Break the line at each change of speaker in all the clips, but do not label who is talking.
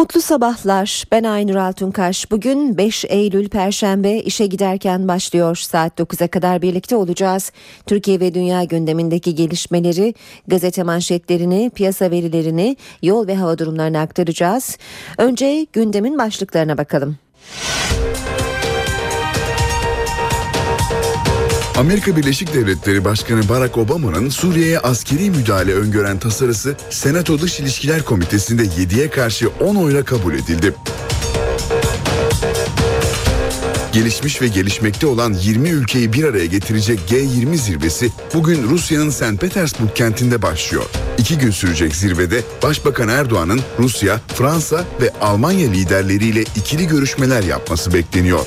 Mutlu sabahlar. Ben Aynur Altunkaş. Bugün 5 Eylül Perşembe işe giderken başlıyor. Saat 9'a kadar birlikte olacağız. Türkiye ve dünya gündemindeki gelişmeleri, gazete manşetlerini, piyasa verilerini, yol ve hava durumlarını aktaracağız. Önce gündemin başlıklarına bakalım.
Amerika Birleşik Devletleri Başkanı Barack Obama'nın Suriye'ye askeri müdahale öngören tasarısı Senato Dış İlişkiler Komitesi'nde 7'ye karşı 10 oyla kabul edildi. Gelişmiş ve gelişmekte olan 20 ülkeyi bir araya getirecek G20 zirvesi bugün Rusya'nın St. Petersburg kentinde başlıyor. İki gün sürecek zirvede Başbakan Erdoğan'ın Rusya, Fransa ve Almanya liderleriyle ikili görüşmeler yapması bekleniyor.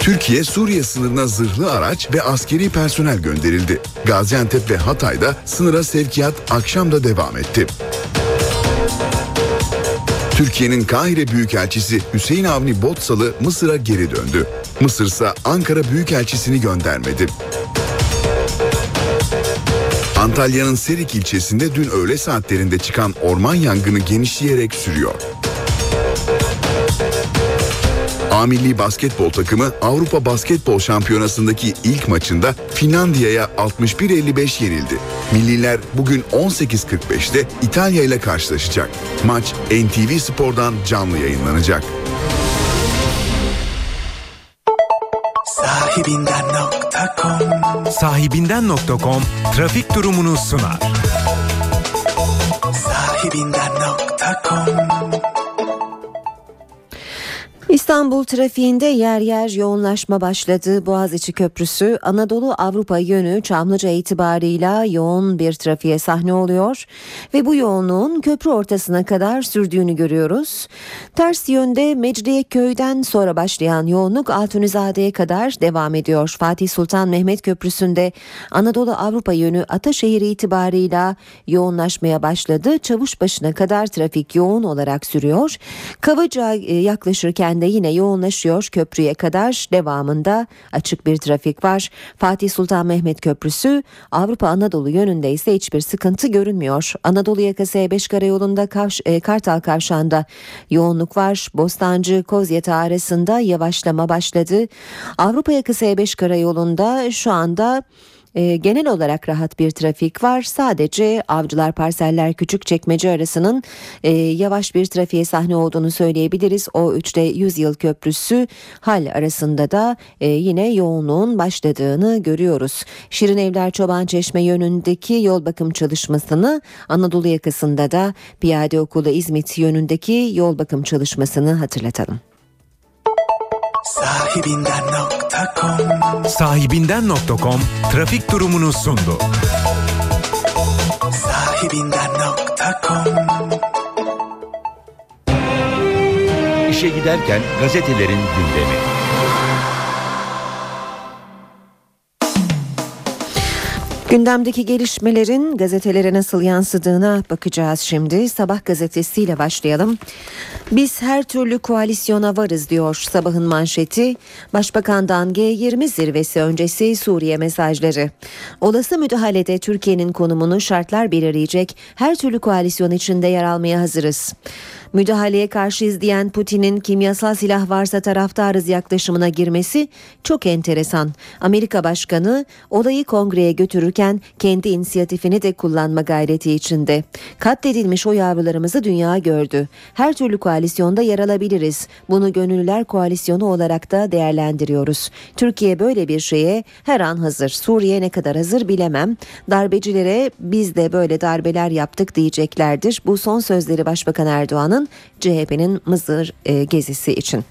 Türkiye Suriye sınırına zırhlı araç ve askeri personel gönderildi. Gaziantep ve Hatay'da sınıra sevkiyat akşam da devam etti. Türkiye'nin Kahire Büyükelçisi Hüseyin Avni Botsalı Mısır'a geri döndü. Mısır ise Ankara Büyükelçisini göndermedi. Antalya'nın Serik ilçesinde dün öğle saatlerinde çıkan orman yangını genişleyerek sürüyor. A milli basketbol takımı Avrupa Basketbol Şampiyonası'ndaki ilk maçında Finlandiya'ya 61-55 yenildi. Milliler bugün 18.45'te İtalya ile karşılaşacak. Maç NTV Spor'dan canlı yayınlanacak.
Sahibinden.com Sahibinden.com trafik durumunu sunar. Sahibinden.com
İstanbul trafiğinde yer yer yoğunlaşma başladı. Boğaziçi Köprüsü Anadolu Avrupa yönü Çamlıca itibarıyla yoğun bir trafiğe sahne oluyor ve bu yoğunluğun köprü ortasına kadar sürdüğünü görüyoruz. Ters yönde Mecidiyeköy'den sonra başlayan yoğunluk Altunizade'ye kadar devam ediyor. Fatih Sultan Mehmet Köprüsü'nde Anadolu Avrupa yönü Ataşehir itibarıyla yoğunlaşmaya başladı. Çavuşbaşı'na kadar trafik yoğun olarak sürüyor. Kavaca e, yaklaşırken de yine yoğunlaşıyor köprüye kadar devamında açık bir trafik var. Fatih Sultan Mehmet Köprüsü Avrupa Anadolu yönünde ise hiçbir sıkıntı görünmüyor. Anadolu yakası E5 karayolunda Kavş, e, Kartal Kavşağı'nda yoğunluk var. Bostancı Kozyeta arasında yavaşlama başladı. Avrupa yakası E5 karayolunda şu anda e, genel olarak rahat bir trafik var. Sadece Avcılar Parseller Küçükçekmece arasının e, yavaş bir trafiğe sahne olduğunu söyleyebiliriz. O 3'te 100 yıl köprüsü hal arasında da e, yine yoğunluğun başladığını görüyoruz. Şirin Evler Çoban Çeşme yönündeki yol bakım çalışmasını Anadolu yakasında da Piyade Okulu İzmit yönündeki yol bakım çalışmasını hatırlatalım.
Sahibinden.com Sahibinden.com trafik durumunu sundu. Sahibinden.com
İşe giderken gazetelerin gündemi.
Gündemdeki gelişmelerin gazetelere nasıl yansıdığına bakacağız şimdi. Sabah gazetesiyle başlayalım. Biz her türlü koalisyona varız diyor sabahın manşeti. Başbakandan G20 zirvesi öncesi Suriye mesajları. Olası müdahalede Türkiye'nin konumunu şartlar belirleyecek her türlü koalisyon içinde yer almaya hazırız. Müdahaleye karşı izleyen Putin'in kimyasal silah varsa taraftarız yaklaşımına girmesi çok enteresan. Amerika Başkanı olayı kongreye götürürken kendi inisiyatifini de kullanma gayreti içinde. Katledilmiş o yavrularımızı dünya gördü. Her türlü koalisyonda yer alabiliriz. Bunu gönüllüler koalisyonu olarak da değerlendiriyoruz. Türkiye böyle bir şeye her an hazır. Suriye ne kadar hazır bilemem. Darbecilere biz de böyle darbeler yaptık diyeceklerdir. Bu son sözleri Başbakan Erdoğan'ın Erdoğan'ın CHP'nin Mısır e, gezisi için.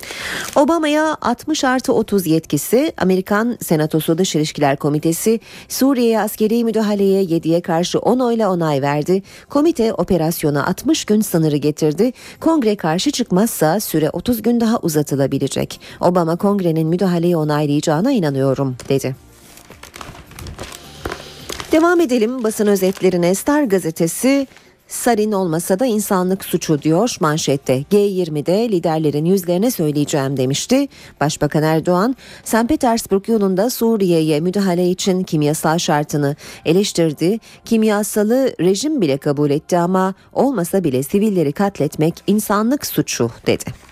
Obama'ya 60 artı 30 yetkisi Amerikan Senatosu Dış İlişkiler Komitesi Suriye'ye askeri müdahaleye 7'ye karşı 10 oyla onay verdi. Komite operasyona 60 gün sınırı getirdi. Kongre karşı çıkmazsa süre 30 gün daha uzatılabilecek. Obama kongrenin müdahaleyi onaylayacağına inanıyorum dedi. Devam edelim basın özetlerine. Star gazetesi Sarin olmasa da insanlık suçu diyor manşette. G20'de liderlerin yüzlerine söyleyeceğim demişti. Başbakan Erdoğan, St. Petersburg yolunda Suriye'ye müdahale için kimyasal şartını eleştirdi. Kimyasalı rejim bile kabul etti ama olmasa bile sivilleri katletmek insanlık suçu dedi.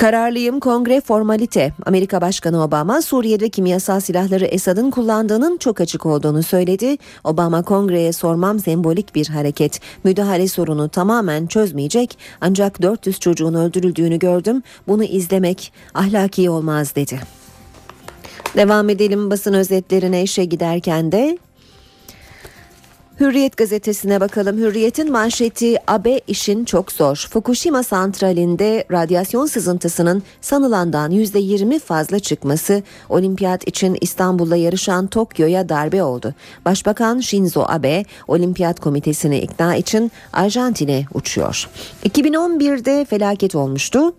Kararlıyım kongre formalite. Amerika Başkanı Obama Suriye'de kimyasal silahları Esad'ın kullandığının çok açık olduğunu söyledi. Obama kongreye sormam sembolik bir hareket. Müdahale sorunu tamamen çözmeyecek ancak 400 çocuğun öldürüldüğünü gördüm. Bunu izlemek ahlaki olmaz dedi. Devam edelim basın özetlerine işe giderken de Hürriyet gazetesine bakalım. Hürriyet'in manşeti AB işin çok zor. Fukushima santralinde radyasyon sızıntısının sanılandan %20 fazla çıkması olimpiyat için İstanbul'da yarışan Tokyo'ya darbe oldu. Başbakan Shinzo Abe olimpiyat komitesini ikna için Arjantin'e uçuyor. 2011'de felaket olmuştu.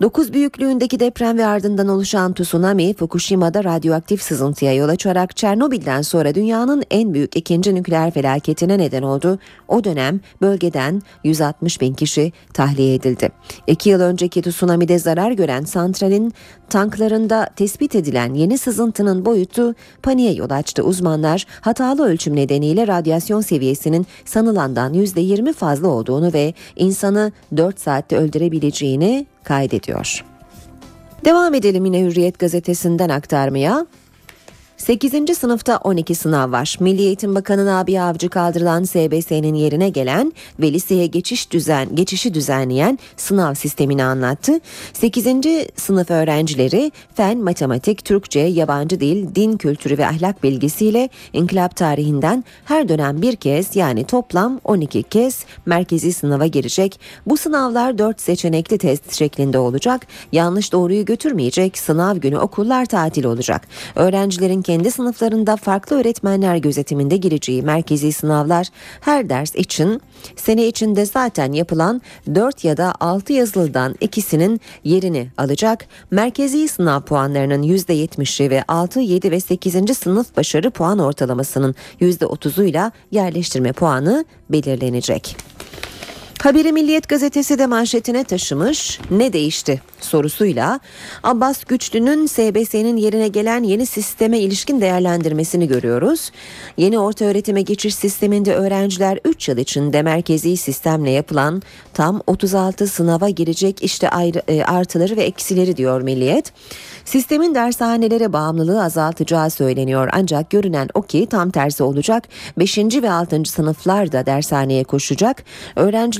9 büyüklüğündeki deprem ve ardından oluşan tsunami Fukushima'da radyoaktif sızıntıya yol açarak Çernobil'den sonra dünyanın en büyük ikinci nükleer felaketine neden oldu. O dönem bölgeden 160 bin kişi tahliye edildi. İki yıl önceki tsunami'de zarar gören santralin tanklarında tespit edilen yeni sızıntının boyutu paniğe yol açtı. Uzmanlar hatalı ölçüm nedeniyle radyasyon seviyesinin sanılandan %20 fazla olduğunu ve insanı 4 saatte öldürebileceğini kaydediyor. Devam edelim yine Hürriyet gazetesinden aktarmaya. 8. sınıfta 12 sınav var. Milli Eğitim Bakanı Nabi Avcı kaldırılan SBS'nin yerine gelen ve liseye geçiş düzen geçişi düzenleyen sınav sistemini anlattı. 8. sınıf öğrencileri fen, matematik, Türkçe, yabancı dil, din kültürü ve ahlak bilgisiyle inkılap tarihinden her dönem bir kez yani toplam 12 kez merkezi sınava girecek. Bu sınavlar 4 seçenekli test şeklinde olacak. Yanlış doğruyu götürmeyecek. Sınav günü okullar tatil olacak. Öğrencilerin kendi sınıflarında farklı öğretmenler gözetiminde gireceği merkezi sınavlar her ders için sene içinde zaten yapılan 4 ya da 6 yazılıdan ikisinin yerini alacak. Merkezi sınav puanlarının %70'i ve 6, 7 ve 8. sınıf başarı puan ortalamasının %30'uyla yerleştirme puanı belirlenecek. Haberi Milliyet gazetesi de manşetine taşımış ne değişti sorusuyla Abbas Güçlü'nün SBS'nin yerine gelen yeni sisteme ilişkin değerlendirmesini görüyoruz. Yeni orta öğretime geçiş sisteminde öğrenciler 3 yıl içinde merkezi sistemle yapılan tam 36 sınava girecek işte ayrı, e, artıları ve eksileri diyor Milliyet. Sistemin dershanelere bağımlılığı azaltacağı söyleniyor ancak görünen o ki tam tersi olacak. 5. ve 6. sınıflar da dershaneye koşacak.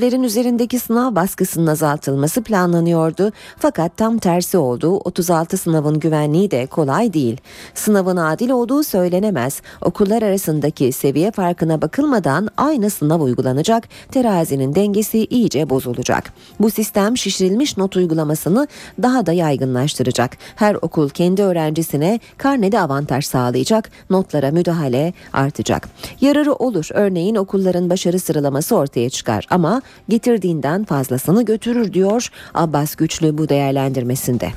Öğrencilerin üzerindeki sınav baskısının azaltılması planlanıyordu. Fakat tam tersi oldu. 36 sınavın güvenliği de kolay değil. Sınavın adil olduğu söylenemez. Okullar arasındaki seviye farkına bakılmadan aynı sınav uygulanacak. Terazinin dengesi iyice bozulacak. Bu sistem şişirilmiş not uygulamasını daha da yaygınlaştıracak. Her okul kendi öğrencisine karnede avantaj sağlayacak, notlara müdahale artacak. Yararı olur. Örneğin okulların başarı sıralaması ortaya çıkar ama getirdiğinden fazlasını götürür diyor Abbas Güçlü bu değerlendirmesinde.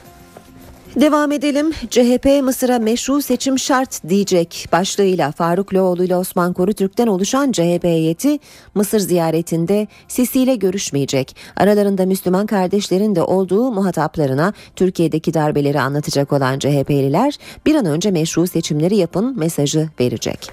Devam edelim. CHP Mısır'a meşru seçim şart diyecek başlığıyla Faruk Loğlu ile Osman Korutürk'ten oluşan CHP heyeti Mısır ziyaretinde Sisi ile görüşmeyecek. Aralarında Müslüman kardeşlerin de olduğu muhataplarına Türkiye'deki darbeleri anlatacak olan CHP'liler bir an önce meşru seçimleri yapın mesajı verecek.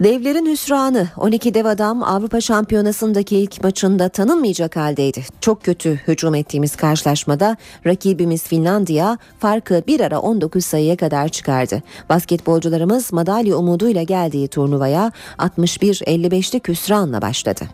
Devlerin hüsranı 12 dev adam Avrupa Şampiyonası'ndaki ilk maçında tanınmayacak haldeydi. Çok kötü hücum ettiğimiz karşılaşmada rakibimiz Finlandiya farkı bir ara 19 sayıya kadar çıkardı. Basketbolcularımız madalya umuduyla geldiği turnuvaya 61-55'lik hüsranla başladı.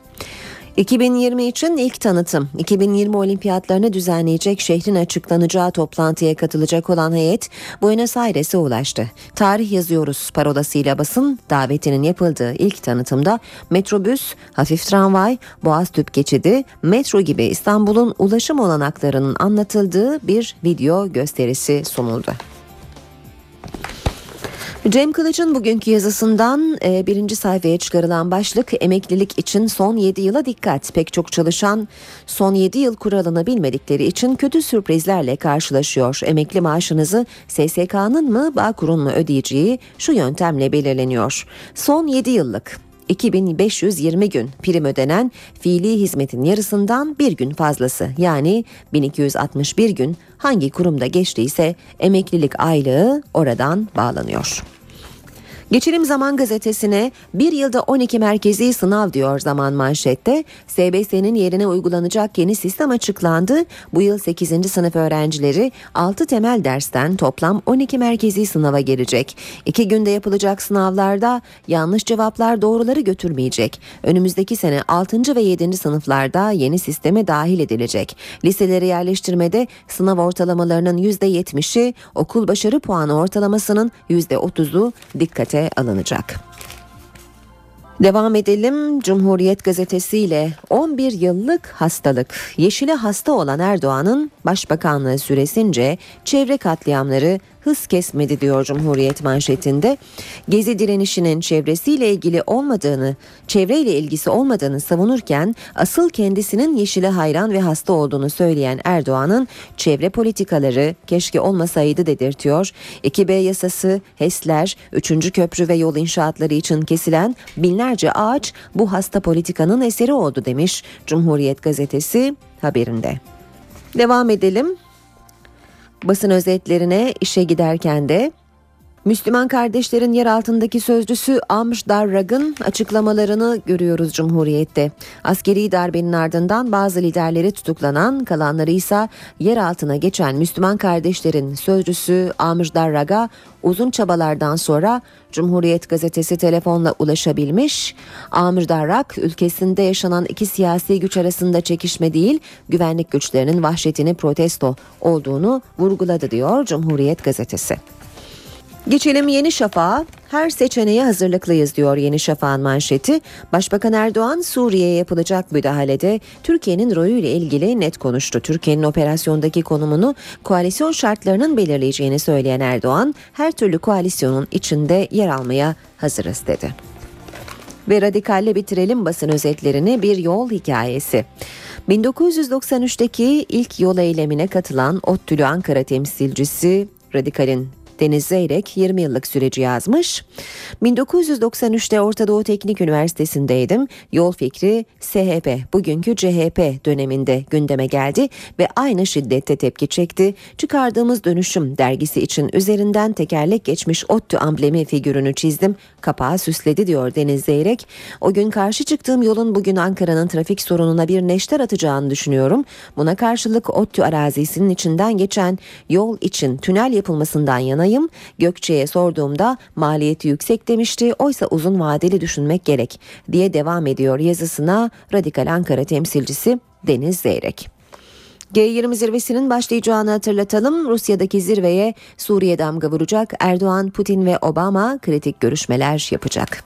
2020 için ilk tanıtım 2020 olimpiyatlarını düzenleyecek şehrin açıklanacağı toplantıya katılacak olan heyet Buenos Aires'e ulaştı. Tarih yazıyoruz parolasıyla basın davetinin yapıldığı ilk tanıtımda metrobüs, hafif tramvay, boğaz tüp geçidi, metro gibi İstanbul'un ulaşım olanaklarının anlatıldığı bir video gösterisi sunuldu. Cem Kılıç'ın bugünkü yazısından e, birinci sayfaya çıkarılan başlık emeklilik için son 7 yıla dikkat. Pek çok çalışan son 7 yıl kuralını bilmedikleri için kötü sürprizlerle karşılaşıyor. Emekli maaşınızı SSK'nın mı Bağkur'un mu ödeyeceği şu yöntemle belirleniyor. Son 7 yıllık 2520 gün prim ödenen fiili hizmetin yarısından bir gün fazlası yani 1261 gün hangi kurumda geçtiyse emeklilik aylığı oradan bağlanıyor. Geçelim Zaman Gazetesi'ne bir yılda 12 merkezi sınav diyor Zaman manşette. SBS'nin yerine uygulanacak yeni sistem açıklandı. Bu yıl 8. sınıf öğrencileri 6 temel dersten toplam 12 merkezi sınava gelecek. İki günde yapılacak sınavlarda yanlış cevaplar doğruları götürmeyecek. Önümüzdeki sene 6. ve 7. sınıflarda yeni sisteme dahil edilecek. Liselere yerleştirmede sınav ortalamalarının %70'i okul başarı puanı ortalamasının %30'u dikkate alınacak. Devam edelim Cumhuriyet Gazetesi ile 11 yıllık hastalık. Yeşile hasta olan Erdoğan'ın başbakanlığı süresince çevre katliamları hız kesmedi diyor Cumhuriyet manşetinde. Gezi direnişinin çevresiyle ilgili olmadığını, çevreyle ilgisi olmadığını savunurken asıl kendisinin yeşile hayran ve hasta olduğunu söyleyen Erdoğan'ın çevre politikaları keşke olmasaydı dedirtiyor. 2B yasası, HES'ler, 3. köprü ve yol inşaatları için kesilen binlerce ağaç bu hasta politikanın eseri oldu demiş Cumhuriyet gazetesi haberinde. Devam edelim basın özetlerine işe giderken de Müslüman kardeşlerin yer altındaki sözcüsü Amr Darrag'ın açıklamalarını görüyoruz Cumhuriyet'te. Askeri darbenin ardından bazı liderleri tutuklanan kalanları ise yer altına geçen Müslüman kardeşlerin sözcüsü Amr Darrag'a uzun çabalardan sonra Cumhuriyet gazetesi telefonla ulaşabilmiş. Amir Darrak ülkesinde yaşanan iki siyasi güç arasında çekişme değil güvenlik güçlerinin vahşetini protesto olduğunu vurguladı diyor Cumhuriyet gazetesi. Geçelim Yeni Şafak'a. Her seçeneğe hazırlıklıyız diyor Yeni Şafak'ın manşeti. Başbakan Erdoğan Suriye'ye yapılacak müdahalede Türkiye'nin rolüyle ilgili net konuştu. Türkiye'nin operasyondaki konumunu koalisyon şartlarının belirleyeceğini söyleyen Erdoğan, her türlü koalisyonun içinde yer almaya hazırız dedi. Ve radikalle bitirelim basın özetlerini bir yol hikayesi. 1993'teki ilk yol eylemine katılan ODTÜ'lü Ankara temsilcisi Radikal'in Deniz Zeyrek 20 yıllık süreci yazmış. 1993'te Orta Doğu Teknik Üniversitesi'ndeydim. Yol fikri SHP, bugünkü CHP döneminde gündeme geldi ve aynı şiddette tepki çekti. Çıkardığımız Dönüşüm dergisi için üzerinden tekerlek geçmiş ODTÜ amblemi figürünü çizdim. Kapağı süsledi diyor Deniz Zeyrek. O gün karşı çıktığım yolun bugün Ankara'nın trafik sorununa bir neşter atacağını düşünüyorum. Buna karşılık ODTÜ arazisinin içinden geçen yol için tünel yapılmasından yanayım yanındayım. Gökçe'ye sorduğumda maliyeti yüksek demişti. Oysa uzun vadeli düşünmek gerek diye devam ediyor yazısına Radikal Ankara temsilcisi Deniz Zeyrek. G20 zirvesinin başlayacağını hatırlatalım. Rusya'daki zirveye Suriye damga vuracak. Erdoğan, Putin ve Obama kritik görüşmeler yapacak.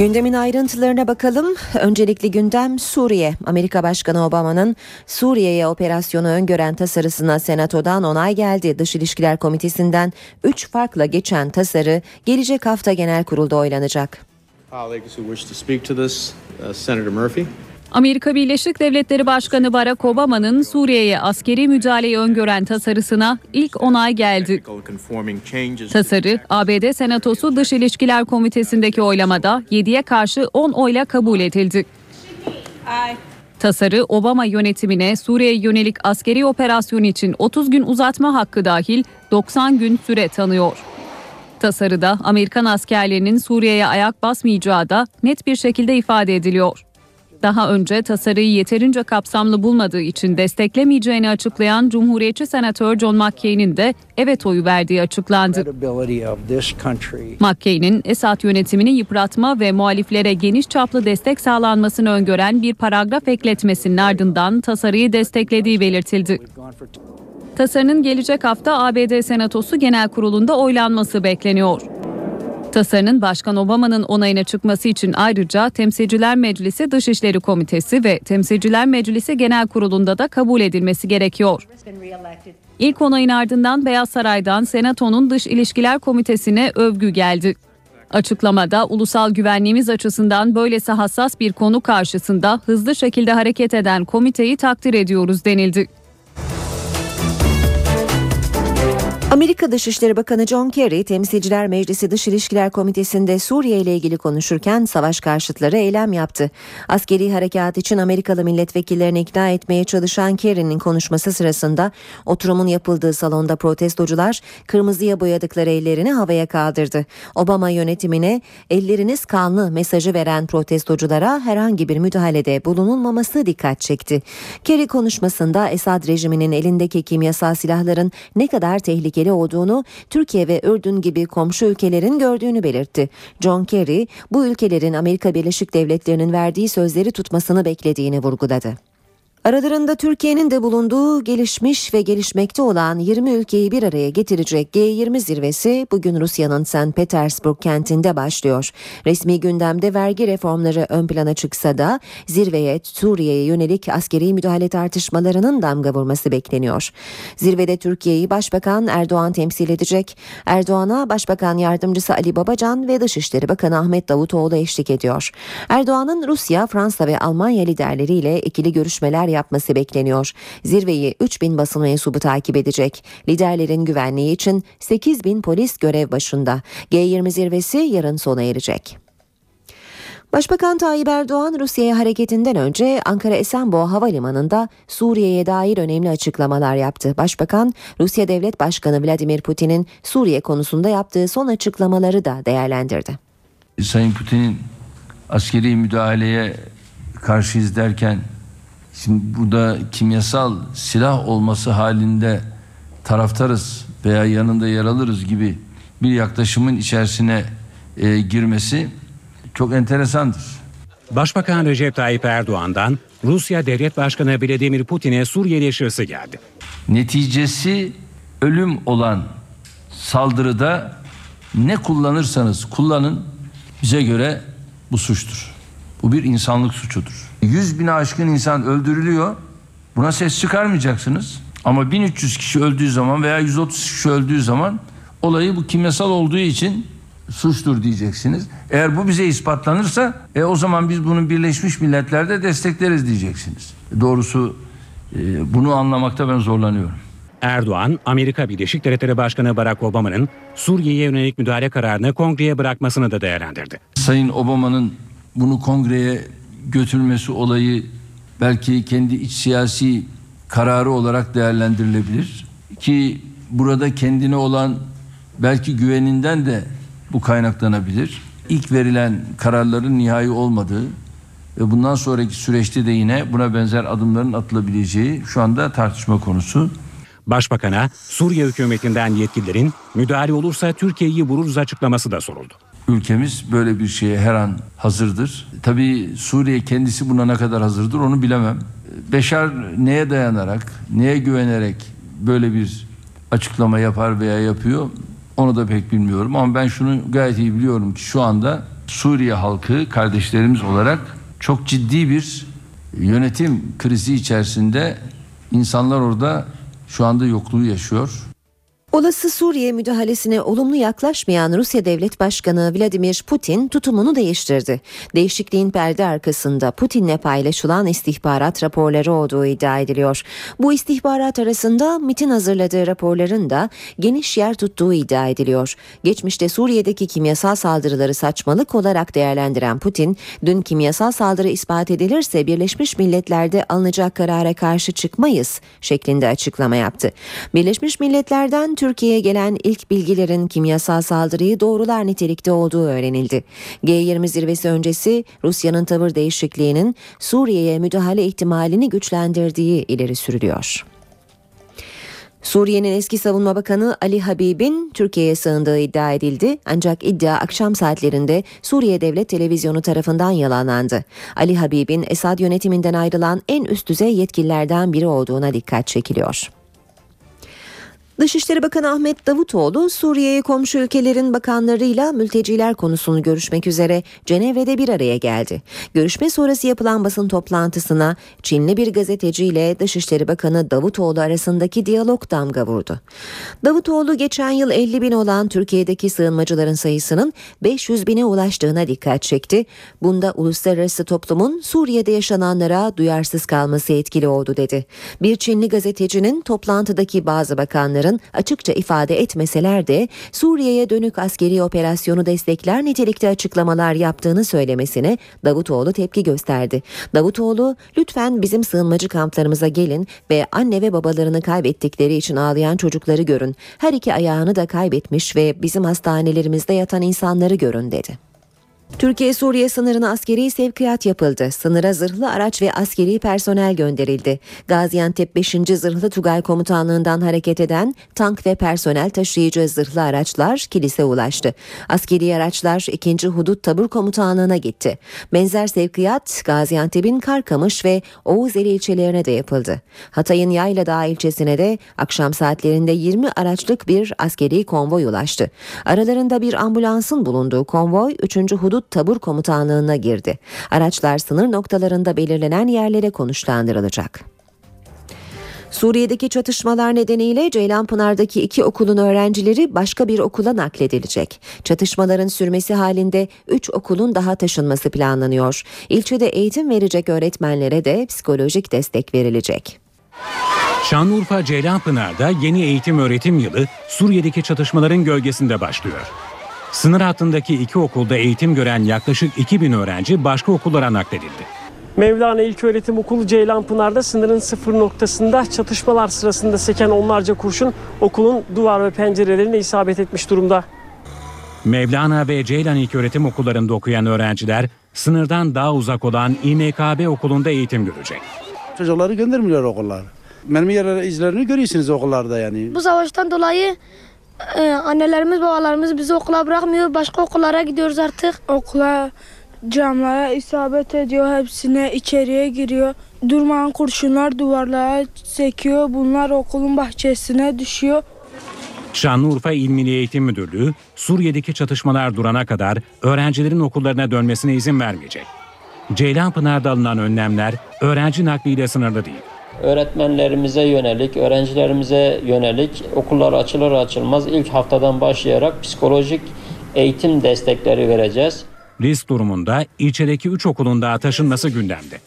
Gündemin ayrıntılarına bakalım. Öncelikli gündem Suriye. Amerika Başkanı Obama'nın Suriye'ye operasyonu öngören tasarısına Senato'dan onay geldi. Dış İlişkiler Komitesi'nden 3 farkla geçen tasarı gelecek hafta genel kurulda oylanacak.
Uh, Senator Murphy. Amerika Birleşik Devletleri Başkanı Barack Obama'nın Suriye'ye askeri müdahaleyi öngören tasarısına ilk onay geldi. Tasarı ABD Senatosu Dış İlişkiler Komitesi'ndeki oylamada 7'ye karşı 10 oyla kabul edildi. Tasarı Obama yönetimine Suriye yönelik askeri operasyon için 30 gün uzatma hakkı dahil 90 gün süre tanıyor. Tasarıda Amerikan askerlerinin Suriye'ye ayak basmayacağı da net bir şekilde ifade ediliyor. Daha önce tasarıyı yeterince kapsamlı bulmadığı için desteklemeyeceğini açıklayan Cumhuriyetçi Senatör John McCain'in de evet oyu verdiği açıklandı. McCain'in Esad yönetimini yıpratma ve muhaliflere geniş çaplı destek sağlanmasını öngören bir paragraf ekletmesinin ardından tasarıyı desteklediği belirtildi. Tasarının gelecek hafta ABD Senatosu Genel Kurulu'nda oylanması bekleniyor. Tasarının Başkan Obama'nın onayına çıkması için ayrıca Temsilciler Meclisi Dışişleri Komitesi ve Temsilciler Meclisi Genel Kurulu'nda da kabul edilmesi gerekiyor. İlk onayın ardından Beyaz Saray'dan Senato'nun Dış İlişkiler Komitesi'ne övgü geldi. Açıklamada ulusal güvenliğimiz açısından böylesi hassas bir konu karşısında hızlı şekilde hareket eden komiteyi takdir ediyoruz denildi.
Amerika Dışişleri Bakanı John Kerry, Temsilciler Meclisi Dış İlişkiler Komitesi'nde Suriye ile ilgili konuşurken savaş karşıtları eylem yaptı. Askeri harekat için Amerikalı milletvekillerini ikna etmeye çalışan Kerry'nin konuşması sırasında oturumun yapıldığı salonda protestocular kırmızıya boyadıkları ellerini havaya kaldırdı. Obama yönetimine elleriniz kanlı mesajı veren protestoculara herhangi bir müdahalede bulunulmaması dikkat çekti. Kerry konuşmasında Esad rejiminin elindeki kimyasal silahların ne kadar tehlikeli tehlikeli olduğunu Türkiye ve Ürdün gibi komşu ülkelerin gördüğünü belirtti. John Kerry bu ülkelerin Amerika Birleşik Devletleri'nin verdiği sözleri tutmasını beklediğini vurguladı. Aralarında Türkiye'nin de bulunduğu gelişmiş ve gelişmekte olan 20 ülkeyi bir araya getirecek G20 zirvesi bugün Rusya'nın St. Petersburg kentinde başlıyor. Resmi gündemde vergi reformları ön plana çıksa da zirveye Suriye'ye yönelik askeri müdahale tartışmalarının damga vurması bekleniyor. Zirvede Türkiye'yi Başbakan Erdoğan temsil edecek. Erdoğan'a Başbakan Yardımcısı Ali Babacan ve Dışişleri Bakanı Ahmet Davutoğlu eşlik ediyor. Erdoğan'ın Rusya, Fransa ve Almanya liderleriyle ikili görüşmeler yapması bekleniyor. Zirveyi 3000 basın mensubu takip edecek. Liderlerin güvenliği için 8000 polis görev başında. G20 zirvesi yarın sona erecek. Başbakan Tayyip Erdoğan Rusya'ya hareketinden önce Ankara Esenboğa Havalimanı'nda Suriye'ye dair önemli açıklamalar yaptı. Başbakan Rusya Devlet Başkanı Vladimir Putin'in Suriye konusunda yaptığı son açıklamaları da değerlendirdi.
Sayın Putin'in askeri müdahaleye karşıyız derken Şimdi burada kimyasal silah olması halinde taraftarız veya yanında yer alırız gibi bir yaklaşımın içerisine e, girmesi çok enteresandır.
Başbakan Recep Tayyip Erdoğan'dan Rusya Devlet Başkanı Vladimir Putin'e Suriye eleştirisi geldi.
Neticesi ölüm olan saldırıda ne kullanırsanız kullanın bize göre bu suçtur. Bu bir insanlık suçudur. 100 bine aşkın insan öldürülüyor. Buna ses çıkarmayacaksınız. Ama 1300 kişi öldüğü zaman veya 130 kişi öldüğü zaman olayı bu kimyasal olduğu için suçtur diyeceksiniz. Eğer bu bize ispatlanırsa e, o zaman biz bunu Birleşmiş Milletler'de destekleriz diyeceksiniz. Doğrusu e, bunu anlamakta ben zorlanıyorum.
Erdoğan, Amerika Birleşik Devletleri Başkanı Barack Obama'nın Suriye'ye yönelik müdahale kararını kongreye bırakmasını da değerlendirdi.
Sayın Obama'nın bunu kongreye götürmesi olayı belki kendi iç siyasi kararı olarak değerlendirilebilir. Ki burada kendine olan belki güveninden de bu kaynaklanabilir. İlk verilen kararların nihai olmadığı ve bundan sonraki süreçte de yine buna benzer adımların atılabileceği şu anda tartışma konusu.
Başbakan'a Suriye hükümetinden yetkililerin müdahale olursa Türkiye'yi vururuz açıklaması da soruldu.
Ülkemiz böyle bir şeye her an hazırdır. Tabii Suriye kendisi buna ne kadar hazırdır onu bilemem. Beşar neye dayanarak, neye güvenerek böyle bir açıklama yapar veya yapıyor onu da pek bilmiyorum. Ama ben şunu gayet iyi biliyorum ki şu anda Suriye halkı kardeşlerimiz olarak çok ciddi bir yönetim krizi içerisinde insanlar orada şu anda yokluğu yaşıyor.
Olası Suriye müdahalesine olumlu yaklaşmayan Rusya Devlet Başkanı Vladimir Putin tutumunu değiştirdi. Değişikliğin perde arkasında Putin'le paylaşılan istihbarat raporları olduğu iddia ediliyor. Bu istihbarat arasında MIT'in hazırladığı raporların da geniş yer tuttuğu iddia ediliyor. Geçmişte Suriye'deki kimyasal saldırıları saçmalık olarak değerlendiren Putin, dün kimyasal saldırı ispat edilirse Birleşmiş Milletler'de alınacak karara karşı çıkmayız şeklinde açıklama yaptı. Birleşmiş Milletler'den Türkiye'ye gelen ilk bilgilerin kimyasal saldırıyı doğrular nitelikte olduğu öğrenildi. G20 zirvesi öncesi Rusya'nın tavır değişikliğinin Suriye'ye müdahale ihtimalini güçlendirdiği ileri sürülüyor. Suriye'nin eski savunma bakanı Ali Habib'in Türkiye'ye sığındığı iddia edildi ancak iddia akşam saatlerinde Suriye Devlet Televizyonu tarafından yalanlandı. Ali Habib'in Esad yönetiminden ayrılan en üst düzey yetkililerden biri olduğuna dikkat çekiliyor. Dışişleri Bakanı Ahmet Davutoğlu Suriye'ye komşu ülkelerin bakanlarıyla mülteciler konusunu görüşmek üzere Cenevre'de bir araya geldi. Görüşme sonrası yapılan basın toplantısına Çinli bir gazeteciyle Dışişleri Bakanı Davutoğlu arasındaki diyalog damga vurdu. Davutoğlu geçen yıl 50 bin olan Türkiye'deki sığınmacıların sayısının 500 bine ulaştığına dikkat çekti. Bunda uluslararası toplumun Suriye'de yaşananlara duyarsız kalması etkili oldu dedi. Bir Çinli gazetecinin toplantıdaki bazı bakanların açıkça ifade etmeseler de Suriye'ye dönük askeri operasyonu destekler nitelikte açıklamalar yaptığını söylemesine Davutoğlu tepki gösterdi. Davutoğlu lütfen bizim sığınmacı kamplarımıza gelin ve anne ve babalarını kaybettikleri için ağlayan çocukları görün. Her iki ayağını da kaybetmiş ve bizim hastanelerimizde yatan insanları görün dedi. Türkiye-Suriye sınırına askeri sevkiyat yapıldı. Sınıra zırhlı araç ve askeri personel gönderildi. Gaziantep 5. Zırhlı Tugay Komutanlığından hareket eden tank ve personel taşıyıcı zırhlı araçlar kilise ulaştı. Askeri araçlar 2. Hudut Tabur Komutanlığına gitti. Benzer sevkiyat Gaziantep'in Karkamış ve Oğuzeli ilçelerine de yapıldı. Hatay'ın Yayladağ ilçesine de akşam saatlerinde 20 araçlık bir askeri konvoy ulaştı. Aralarında bir ambulansın bulunduğu konvoy 3. Hudut Tabur Komutanlığı'na girdi. Araçlar sınır noktalarında belirlenen yerlere konuşlandırılacak. Suriye'deki çatışmalar nedeniyle Ceylanpınar'daki iki okulun öğrencileri başka bir okula nakledilecek. Çatışmaların sürmesi halinde 3 okulun daha taşınması planlanıyor. İlçede eğitim verecek öğretmenlere de psikolojik destek verilecek.
Şanlıurfa Ceylanpınar'da yeni eğitim öğretim yılı Suriye'deki çatışmaların gölgesinde başlıyor. Sınır hattındaki iki okulda eğitim gören yaklaşık 2000 öğrenci başka okullara nakledildi.
Mevlana İlköğretim Okulu Ceylanpınar'da sınırın sıfır noktasında çatışmalar sırasında seken onlarca kurşun okulun duvar ve pencerelerine isabet etmiş durumda.
Mevlana ve Ceylan İlköğretim Okullarında okuyan öğrenciler sınırdan daha uzak olan İMKB okulunda eğitim görecek.
Çocukları göndermiyorlar okullar. Mermi yer izlerini görüyorsunuz okullarda yani.
Bu savaştan dolayı ee, annelerimiz babalarımız bizi okula bırakmıyor. Başka okullara gidiyoruz artık.
Okula camlara isabet ediyor. Hepsine içeriye giriyor. Durmayan kurşunlar duvarlara sekiyor. Bunlar okulun bahçesine düşüyor.
Şanlıurfa İl Milli Eğitim Müdürlüğü Suriye'deki çatışmalar durana kadar öğrencilerin okullarına dönmesine izin vermeyecek. Ceylanpınar'da alınan önlemler öğrenci nakliyle sınırlı değil
öğretmenlerimize yönelik, öğrencilerimize yönelik okullar açılır açılmaz ilk haftadan başlayarak psikolojik eğitim destekleri vereceğiz.
Risk durumunda ilçedeki 3 okulun da taşınması gündemde.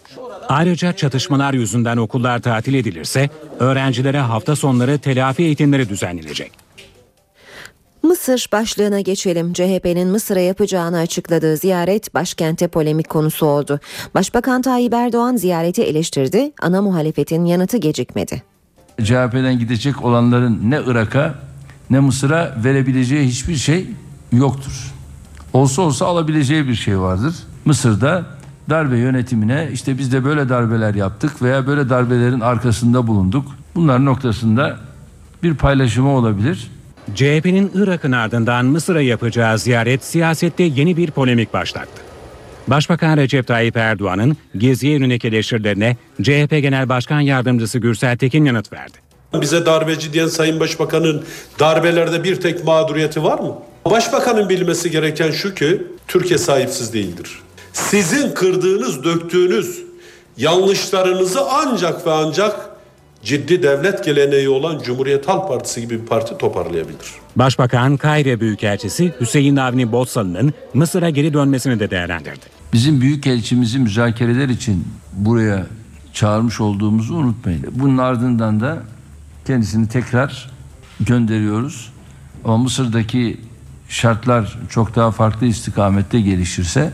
Ayrıca çatışmalar yüzünden okullar tatil edilirse öğrencilere hafta sonları telafi eğitimleri düzenlenecek.
Mısır başlığına geçelim. CHP'nin Mısır'a yapacağını açıkladığı ziyaret başkente polemik konusu oldu. Başbakan Tayyip Erdoğan ziyareti eleştirdi. Ana muhalefetin yanıtı gecikmedi.
CHP'den gidecek olanların ne Irak'a ne Mısır'a verebileceği hiçbir şey yoktur. Olsa olsa alabileceği bir şey vardır. Mısır'da darbe yönetimine işte biz de böyle darbeler yaptık veya böyle darbelerin arkasında bulunduk. Bunlar noktasında bir paylaşımı olabilir.
CHP'nin Irak'ın ardından Mısır'a yapacağı ziyaret siyasette yeni bir polemik başlattı. Başbakan Recep Tayyip Erdoğan'ın geziye yönelik eleştirilerine CHP Genel Başkan Yardımcısı Gürsel Tekin yanıt verdi.
Bize darbeci diyen Sayın Başbakan'ın darbelerde bir tek mağduriyeti var mı? Başbakanın bilmesi gereken şu ki Türkiye sahipsiz değildir. Sizin kırdığınız, döktüğünüz yanlışlarınızı ancak ve ancak ciddi devlet geleneği olan Cumhuriyet Halk Partisi gibi bir parti toparlayabilir.
Başbakan Kayre Büyükelçisi Hüseyin Avni Botsalı'nın Mısır'a geri dönmesini de değerlendirdi.
Bizim büyükelçimizi müzakereler için buraya çağırmış olduğumuzu unutmayın. Bunun ardından da kendisini tekrar gönderiyoruz. Ama Mısır'daki şartlar çok daha farklı istikamette gelişirse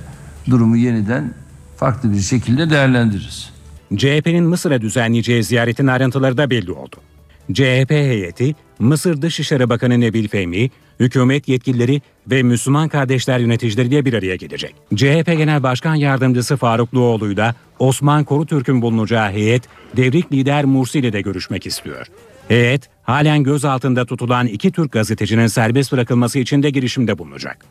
durumu yeniden farklı bir şekilde değerlendiririz.
CHP'nin Mısır'a düzenleyeceği ziyaretin ayrıntıları da belli oldu. CHP heyeti Mısır Dışişleri Bakanı Nebil Fehmi, hükümet yetkilileri ve Müslüman kardeşler yöneticileriyle bir araya gelecek. CHP Genel Başkan Yardımcısı Faruk Doğulu'yla Osman Korutürk'ün bulunacağı heyet devrik lider Mursi ile de görüşmek istiyor. Heyet halen gözaltında tutulan iki Türk gazetecinin serbest bırakılması için de girişimde bulunacak.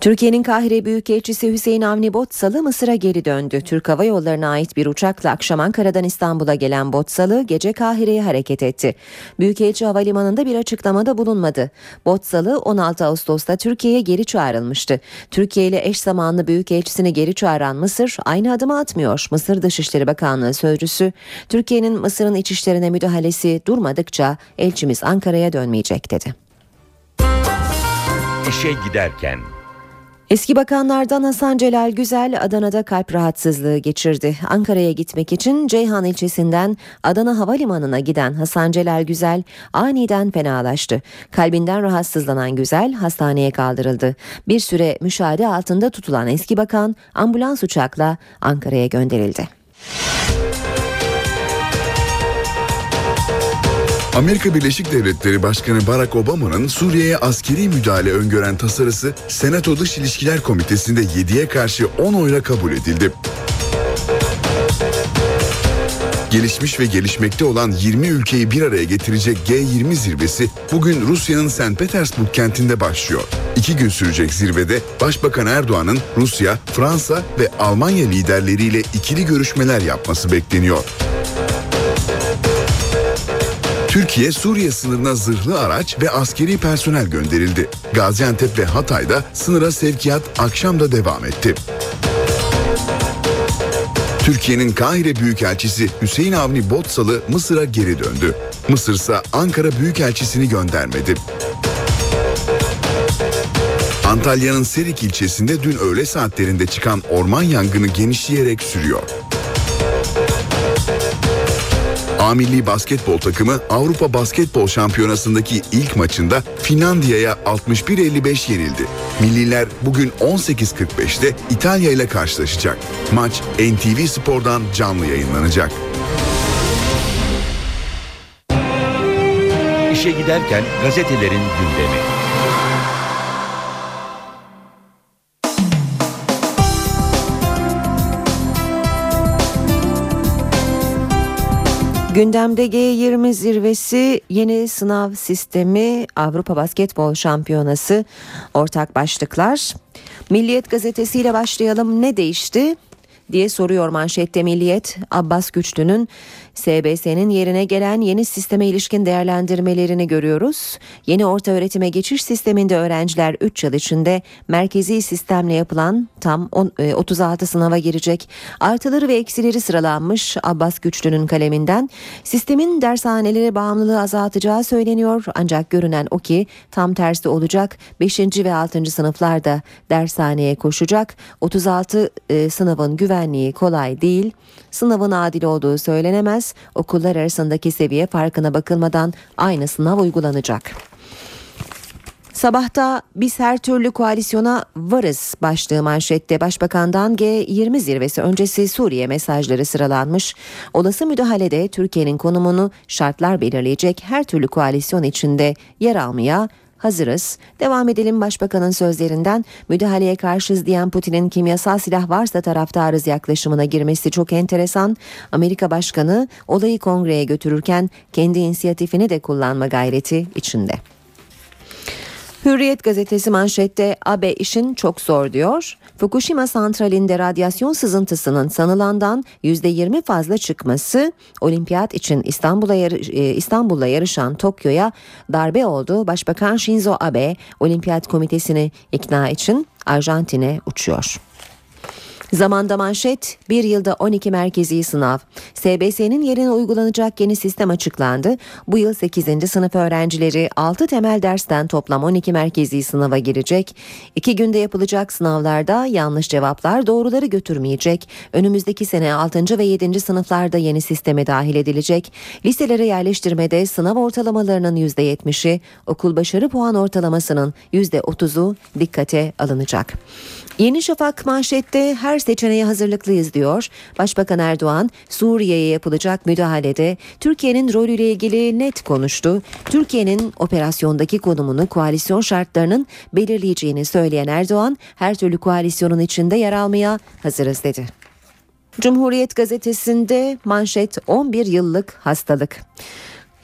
Türkiye'nin Kahire Büyükelçisi Hüseyin Avni Botsalı Mısır'a geri döndü. Türk Hava Yolları'na ait bir uçakla akşam Ankara'dan İstanbul'a gelen Botsalı gece Kahire'ye hareket etti. Büyükelçi Havalimanı'nda bir açıklamada bulunmadı. Botsalı 16 Ağustos'ta Türkiye'ye geri çağrılmıştı. Türkiye ile eş zamanlı Büyükelçisini geri çağıran Mısır aynı adımı atmıyor. Mısır Dışişleri Bakanlığı Sözcüsü Türkiye'nin Mısır'ın iç işlerine müdahalesi durmadıkça elçimiz Ankara'ya dönmeyecek dedi.
İşe giderken
Eski bakanlardan Hasan Celal Güzel Adana'da kalp rahatsızlığı geçirdi. Ankara'ya gitmek için Ceyhan ilçesinden Adana Havalimanı'na giden Hasan Celal Güzel aniden fenalaştı. Kalbinden rahatsızlanan Güzel hastaneye kaldırıldı. Bir süre müşahede altında tutulan eski bakan ambulans uçakla Ankara'ya gönderildi.
Amerika Birleşik Devletleri Başkanı Barack Obama'nın Suriye'ye askeri müdahale öngören tasarısı Senato Dış İlişkiler Komitesi'nde 7'ye karşı 10 oyla kabul edildi. Gelişmiş ve gelişmekte olan 20 ülkeyi bir araya getirecek G20 zirvesi bugün Rusya'nın St. Petersburg kentinde başlıyor. İki gün sürecek zirvede Başbakan Erdoğan'ın Rusya, Fransa ve Almanya liderleriyle ikili görüşmeler yapması bekleniyor. Türkiye Suriye sınırına zırhlı araç ve askeri personel gönderildi. Gaziantep ve Hatay'da sınıra sevkiyat akşam da devam etti. Türkiye'nin Kahire Büyükelçisi Hüseyin Avni Botsalı Mısır'a geri döndü. Mısır ise Ankara Büyükelçisini göndermedi. Antalya'nın Serik ilçesinde dün öğle saatlerinde çıkan orman yangını genişleyerek sürüyor. A milli basketbol takımı Avrupa Basketbol Şampiyonası'ndaki ilk maçında Finlandiya'ya 61-55 yenildi. Milliler bugün 18.45'te İtalya ile karşılaşacak. Maç NTV Spor'dan canlı yayınlanacak.
İşe giderken gazetelerin gündemi.
Gündemde G20 zirvesi, yeni sınav sistemi, Avrupa Basketbol Şampiyonası ortak başlıklar. Milliyet gazetesiyle başlayalım. Ne değişti? diye soruyor manşette Milliyet. Abbas Güçlü'nün SBS'nin yerine gelen yeni sisteme ilişkin değerlendirmelerini görüyoruz. Yeni orta öğretime geçiş sisteminde öğrenciler 3 yıl içinde merkezi sistemle yapılan tam 36 sınava girecek. Artıları ve eksileri sıralanmış Abbas Güçlü'nün kaleminden. Sistemin dershanelere bağımlılığı azaltacağı söyleniyor ancak görünen o ki tam tersi olacak. 5. ve 6. sınıflarda dershaneye koşacak. 36 e, sınavın güvenliği kolay değil. Sınavın adil olduğu söylenemez. Okullar arasındaki seviye farkına bakılmadan aynı sınav uygulanacak. Sabahta biz her türlü koalisyona varız başlığı manşette Başbakan'dan G20 zirvesi öncesi Suriye mesajları sıralanmış. Olası müdahalede Türkiye'nin konumunu şartlar belirleyecek her türlü koalisyon içinde yer almaya hazırız. Devam edelim başbakanın sözlerinden müdahaleye karşıyız diyen Putin'in kimyasal silah varsa taraftarız yaklaşımına girmesi çok enteresan. Amerika başkanı olayı kongreye götürürken kendi inisiyatifini de kullanma gayreti içinde. Hürriyet gazetesi manşette AB işin çok zor diyor. Fukushima santralinde radyasyon sızıntısının sanılandan %20 fazla çıkması olimpiyat için İstanbul'a yarı, e, İstanbul'la yarışan Tokyo'ya darbe oldu. Başbakan Shinzo Abe olimpiyat komitesini ikna için Arjantin'e uçuyor. Zamanda manşet bir yılda 12 merkezi sınav. SBS'nin yerine uygulanacak yeni sistem açıklandı. Bu yıl 8. sınıf öğrencileri 6 temel dersten toplam 12 merkezi sınava girecek. 2 günde yapılacak sınavlarda yanlış cevaplar doğruları götürmeyecek. Önümüzdeki sene 6. ve 7. sınıflarda yeni sisteme dahil edilecek. Liselere yerleştirmede sınav ortalamalarının %70'i, okul başarı puan ortalamasının %30'u dikkate alınacak. Yeni Şafak manşette her seçeneğe hazırlıklıyız diyor. Başbakan Erdoğan Suriye'ye yapılacak müdahalede Türkiye'nin rolüyle ilgili net konuştu. Türkiye'nin operasyondaki konumunu koalisyon şartlarının belirleyeceğini söyleyen Erdoğan her türlü koalisyonun içinde yer almaya hazırız dedi. Cumhuriyet gazetesinde manşet 11 yıllık hastalık.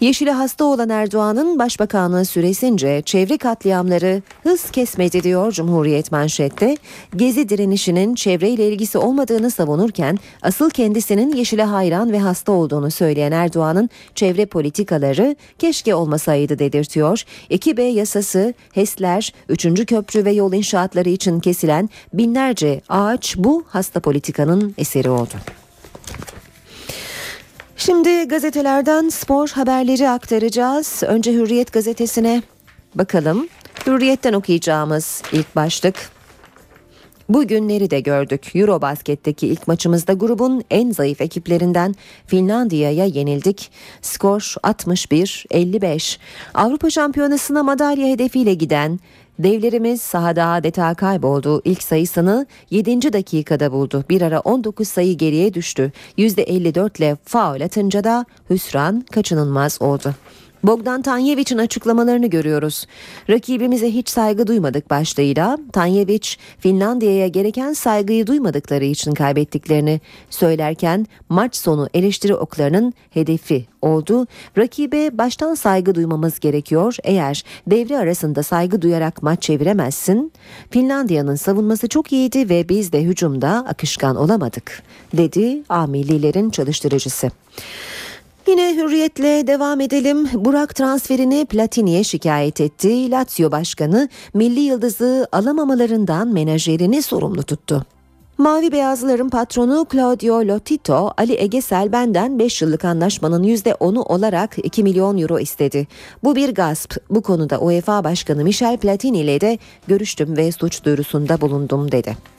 Yeşile hasta olan Erdoğan'ın başbakanlığı süresince çevre katliamları hız kesmedi diyor Cumhuriyet manşette. Gezi direnişinin çevreyle ilgisi olmadığını savunurken asıl kendisinin yeşile hayran ve hasta olduğunu söyleyen Erdoğan'ın çevre politikaları keşke olmasaydı dedirtiyor. 2B yasası, HES'ler, 3. köprü ve yol inşaatları için kesilen binlerce ağaç bu hasta politikanın eseri oldu. Şimdi gazetelerden spor haberleri aktaracağız. Önce Hürriyet gazetesine bakalım. Hürriyet'ten okuyacağımız ilk başlık. Bugünleri de gördük. Eurobasket'teki ilk maçımızda grubun en zayıf ekiplerinden Finlandiya'ya yenildik. Skor 61-55. Avrupa Şampiyonası'na madalya hedefiyle giden Devlerimiz sahada adeta kayboldu. İlk sayısını 7. dakikada buldu. Bir ara 19 sayı geriye düştü. %54 ile faul atınca da hüsran kaçınılmaz oldu. Bogdan Tanyevic'in açıklamalarını görüyoruz. Rakibimize hiç saygı duymadık başlığıyla Tanyevic Finlandiya'ya gereken saygıyı duymadıkları için kaybettiklerini söylerken maç sonu eleştiri oklarının hedefi oldu. Rakibe baştan saygı duymamız gerekiyor. Eğer devre arasında saygı duyarak maç çeviremezsin. Finlandiya'nın savunması çok iyiydi ve biz de hücumda akışkan olamadık dedi A millilerin çalıştırıcısı. Yine hürriyetle devam edelim. Burak transferini Platini'ye şikayet etti. Lazio Başkanı milli yıldızı alamamalarından menajerini sorumlu tuttu. Mavi Beyazlıların patronu Claudio Lotito, Ali Egesel benden 5 yıllık anlaşmanın %10'u olarak 2 milyon euro istedi. Bu bir gasp. Bu konuda UEFA Başkanı Michel Platini ile de görüştüm ve suç duyurusunda bulundum dedi.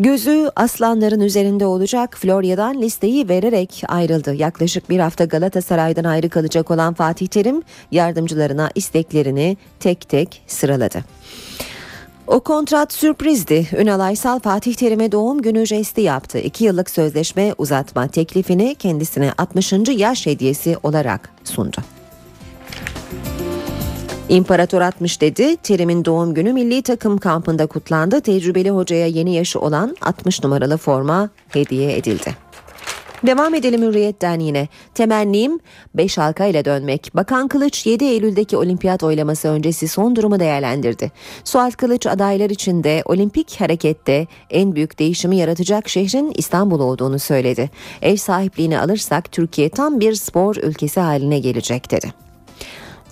Gözü aslanların üzerinde olacak Florya'dan listeyi vererek ayrıldı. Yaklaşık bir hafta Galatasaray'dan ayrı kalacak olan Fatih Terim yardımcılarına isteklerini tek tek sıraladı. O kontrat sürprizdi. Ünal Aysal Fatih Terim'e doğum günü jesti yaptı. İki yıllık sözleşme uzatma teklifini kendisine 60. yaş hediyesi olarak sundu. İmparator 60 dedi. Terim'in doğum günü milli takım kampında kutlandı. Tecrübeli hocaya yeni yaşı olan 60 numaralı forma hediye edildi. Devam edelim Hürriyet'ten yine. Temennim 5 halka ile dönmek. Bakan Kılıç 7 Eylül'deki olimpiyat oylaması öncesi son durumu değerlendirdi. Suat Kılıç adaylar içinde olimpik harekette en büyük değişimi yaratacak şehrin İstanbul olduğunu söyledi. Ev sahipliğini alırsak Türkiye tam bir spor ülkesi haline gelecek dedi.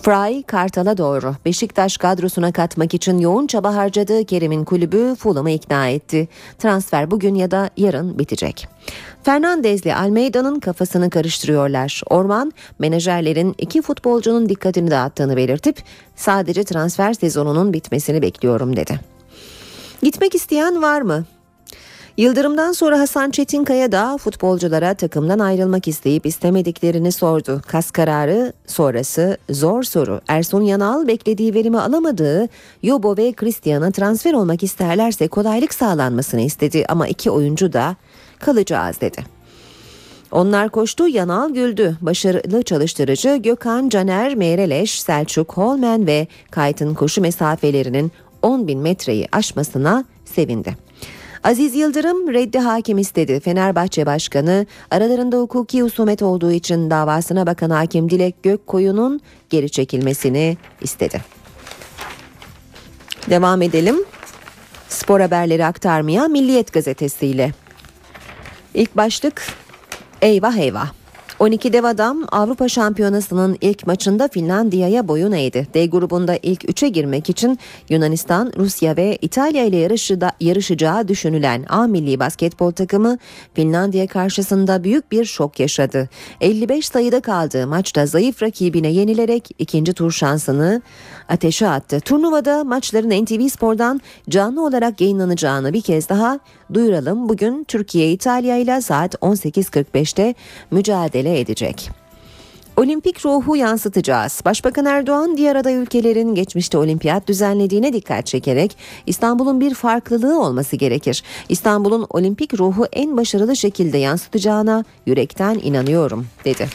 Fry Kartal'a doğru Beşiktaş kadrosuna katmak için yoğun çaba harcadığı Kerim'in kulübü Fulham'ı ikna etti. Transfer bugün ya da yarın bitecek. Fernandez'le Almeida'nın kafasını karıştırıyorlar. Orman menajerlerin iki futbolcunun dikkatini dağıttığını belirtip sadece transfer sezonunun bitmesini bekliyorum dedi. Gitmek isteyen var mı? Yıldırım'dan sonra Hasan Çetinkaya da futbolculara takımdan ayrılmak isteyip istemediklerini sordu. Kas kararı sonrası zor soru. Ersun Yanal beklediği verimi alamadığı Yobo ve Christian'a transfer olmak isterlerse kolaylık sağlanmasını istedi ama iki oyuncu da kalacağız dedi. Onlar koştu, Yanal güldü. Başarılı çalıştırıcı Gökhan Caner Meyreleş, Selçuk Holmen ve Kayt'ın koşu mesafelerinin 10 bin metreyi aşmasına sevindi. Aziz Yıldırım reddi hakim istedi. Fenerbahçe Başkanı aralarında hukuki husumet olduğu için davasına bakan hakim Dilek Gökkoyun'un geri çekilmesini istedi. Devam edelim. Spor haberleri aktarmaya Milliyet gazetesiyle. İlk başlık eyvah eyvah. 12 dev adam Avrupa Şampiyonası'nın ilk maçında Finlandiya'ya boyun eğdi. D grubunda ilk 3'e girmek için Yunanistan, Rusya ve İtalya ile yarışıda, yarışacağı düşünülen A milli basketbol takımı Finlandiya karşısında büyük bir şok yaşadı. 55 sayıda kaldığı maçta zayıf rakibine yenilerek ikinci tur şansını ateşe attı. Turnuvada maçların NTV Spor'dan canlı olarak yayınlanacağını bir kez daha duyuralım. Bugün Türkiye İtalya ile saat 18.45'te mücadele edecek. Olimpik ruhu yansıtacağız. Başbakan Erdoğan diğer aday ülkelerin geçmişte olimpiyat düzenlediğine dikkat çekerek İstanbul'un bir farklılığı olması gerekir. İstanbul'un olimpik ruhu en başarılı şekilde yansıtacağına yürekten inanıyorum dedi.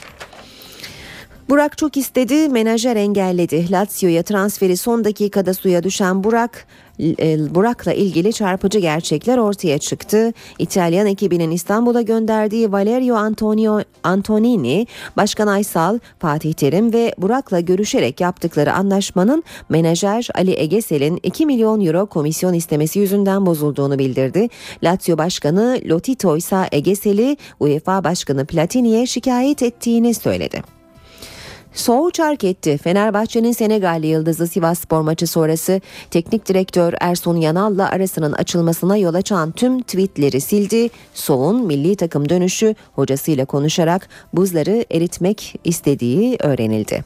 Burak çok istedi, menajer engelledi. Lazio'ya transferi son dakikada suya düşen Burak, e, Burak'la ilgili çarpıcı gerçekler ortaya çıktı. İtalyan ekibinin İstanbul'a gönderdiği Valerio Antonio Antonini, Başkan Aysal, Fatih Terim ve Burak'la görüşerek yaptıkları anlaşmanın menajer Ali Egesel'in 2 milyon euro komisyon istemesi yüzünden bozulduğunu bildirdi. Lazio Başkanı Lotito ise Egesel'i UEFA Başkanı Platini'ye şikayet ettiğini söyledi. Soğuk çark etti. Fenerbahçe'nin Senegalli yıldızı Sivas Spor maçı sonrası teknik direktör Ersun Yanal'la arasının açılmasına yol açan tüm tweetleri sildi. Soğuk'un milli takım dönüşü hocasıyla konuşarak buzları eritmek istediği öğrenildi.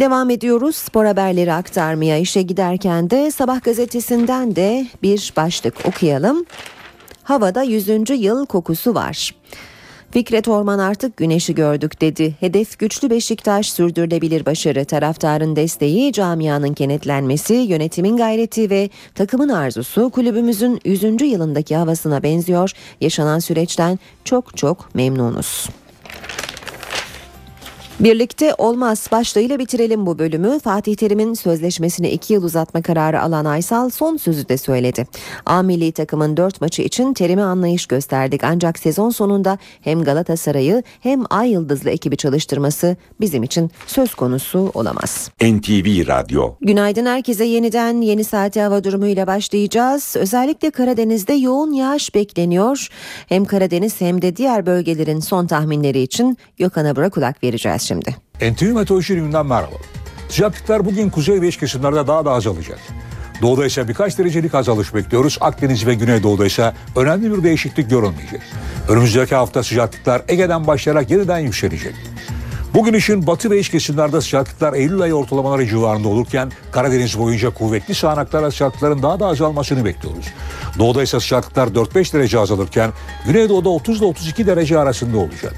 Devam ediyoruz spor haberleri aktarmaya işe giderken de sabah gazetesinden de bir başlık okuyalım. Havada 100. yıl kokusu var. Fikret Orman artık güneşi gördük dedi. Hedef güçlü Beşiktaş sürdürülebilir başarı. Taraftarın desteği, camianın kenetlenmesi, yönetimin gayreti ve takımın arzusu kulübümüzün 100. yılındaki havasına benziyor. Yaşanan süreçten çok çok memnunuz. Birlikte olmaz başlığıyla bitirelim bu bölümü. Fatih Terim'in sözleşmesini iki yıl uzatma kararı alan Aysal son sözü de söyledi. A milli takımın dört maçı için Terim'e anlayış gösterdik. Ancak sezon sonunda hem Galatasaray'ı hem Ay Yıldızlı ekibi çalıştırması bizim için söz konusu olamaz.
NTV Radyo
Günaydın herkese yeniden yeni saate hava durumuyla başlayacağız. Özellikle Karadeniz'de yoğun yağış bekleniyor. Hem Karadeniz hem de diğer bölgelerin son tahminleri için Gökhan Abur'a kulak vereceğiz şimdi.
NTV Meteoroloji Günü'nden merhaba. Sıcaklıklar bugün kuzey ve iç kesimlerde daha da azalacak. Doğuda ise birkaç derecelik azalış bekliyoruz. Akdeniz ve Güneydoğu'da ise önemli bir değişiklik görülmeyecek. Önümüzdeki hafta sıcaklıklar Ege'den başlayarak yeniden yükselecek. Bugün için batı ve iç kesimlerde sıcaklıklar Eylül ayı ortalamaları civarında olurken Karadeniz boyunca kuvvetli sağanaklarla sıcaklıkların daha da azalmasını bekliyoruz. Doğuda ise sıcaklıklar 4-5 derece azalırken Güneydoğu'da 30 ile 32 derece arasında olacak.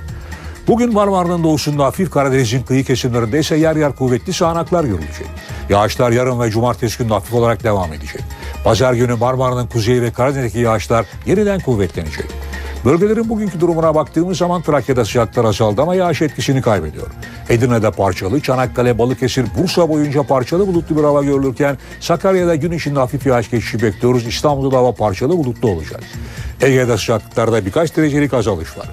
Bugün Marmara'nın doğusunda hafif Karadeniz'in kıyı kesimlerinde ise yer yer kuvvetli sağanaklar görülecek. Yağışlar yarın ve cumartesi günü hafif olarak devam edecek. Pazar günü Marmara'nın kuzeyi ve Karadeniz'deki yağışlar yeniden kuvvetlenecek. Bölgelerin bugünkü durumuna baktığımız zaman Trakya'da sıcaklıklar azaldı ama yağış etkisini kaybediyor. Edirne'de parçalı, Çanakkale, Balıkesir, Bursa boyunca parçalı bulutlu bir hava görülürken Sakarya'da gün içinde hafif yağış geçişi bekliyoruz. İstanbul'da hava parçalı bulutlu olacak. Ege'de sıcaklıklarda birkaç derecelik azalış var.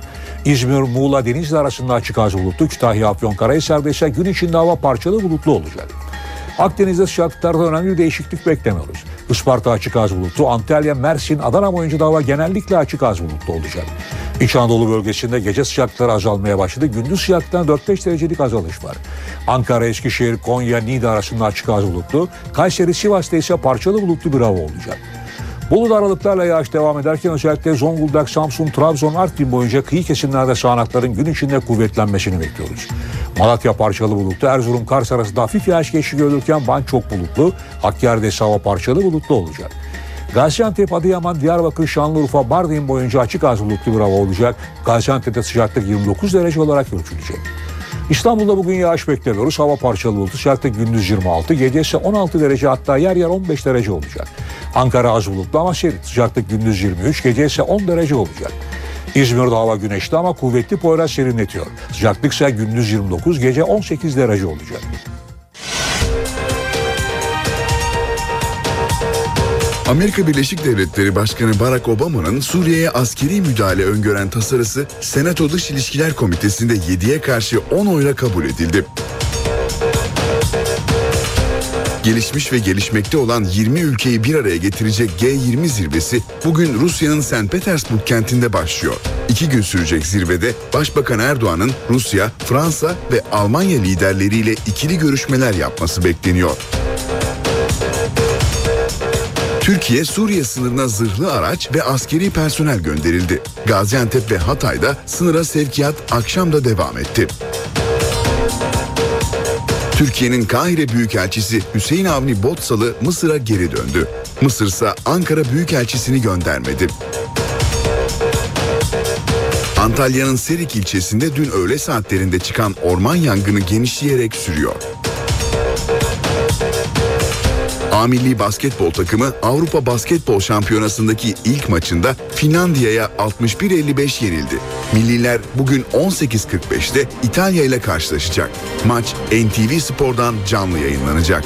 İzmir, Muğla, Denizli arasında açık az bulutlu. Kütahya, Afyonkarahisar'da ise gün içinde hava parçalı bulutlu olacak. Akdeniz'de sıcaklıklarda önemli bir değişiklik beklemiyoruz. Isparta açık az bulutlu, Antalya, Mersin, Adana boyunca da hava genellikle açık az bulutlu olacak. İç Anadolu bölgesinde gece sıcaklıkları azalmaya başladı. Gündüz sıcaklıktan 4-5 derecelik azalış var. Ankara, Eskişehir, Konya, Niğde arasında açık az bulutlu. Kayseri, Sivas'ta ise parçalı bulutlu bir hava olacak. Bolu'da aralıklarla yağış devam ederken özellikle Zonguldak, Samsun, Trabzon, Artvin boyunca kıyı kesimlerde sağanakların gün içinde kuvvetlenmesini bekliyoruz. Malatya parçalı bulutlu, Erzurum, Kars arasında hafif yağış geçişi görülürken Van çok bulutlu, Hakkari'de hava parçalı bulutlu olacak. Gaziantep, Adıyaman, Diyarbakır, Şanlıurfa, Mardin boyunca açık az bulutlu bir hava olacak. Gaziantep'te sıcaklık 29 derece olarak ölçülecek. İstanbul'da bugün yağış beklemiyoruz. Hava parçalı bulutlu. Sıcaklık gündüz 26, gece ise 16 derece hatta yer yer 15 derece olacak. Ankara az bulutlu ama serin. Sıcaklık gündüz 23, gece ise 10 derece olacak. İzmir'de hava güneşli ama kuvvetli Poyraz serinletiyor. Sıcaklık ise gündüz 29, gece 18 derece olacak.
Amerika Birleşik Devletleri Başkanı Barack Obama'nın Suriye'ye askeri müdahale öngören tasarısı Senato Dış İlişkiler Komitesi'nde 7'ye karşı 10 oyla kabul edildi. Gelişmiş ve gelişmekte olan 20 ülkeyi bir araya getirecek G20 zirvesi bugün Rusya'nın St. Petersburg kentinde başlıyor. İki gün sürecek zirvede Başbakan Erdoğan'ın Rusya, Fransa ve Almanya liderleriyle ikili görüşmeler yapması bekleniyor. Türkiye Suriye sınırına zırhlı araç ve askeri personel gönderildi. Gaziantep ve Hatay'da sınıra sevkiyat akşam da devam etti. Türkiye'nin Kahire Büyükelçisi Hüseyin Avni Botsalı Mısır'a geri döndü. Mısır ise Ankara Büyükelçisini göndermedi. Antalya'nın Serik ilçesinde dün öğle saatlerinde çıkan orman yangını genişleyerek sürüyor. A milli basketbol takımı Avrupa Basketbol Şampiyonası'ndaki ilk maçında Finlandiya'ya 61-55 yenildi. Milliler bugün 18.45'te İtalya ile karşılaşacak. Maç NTV Spor'dan canlı yayınlanacak.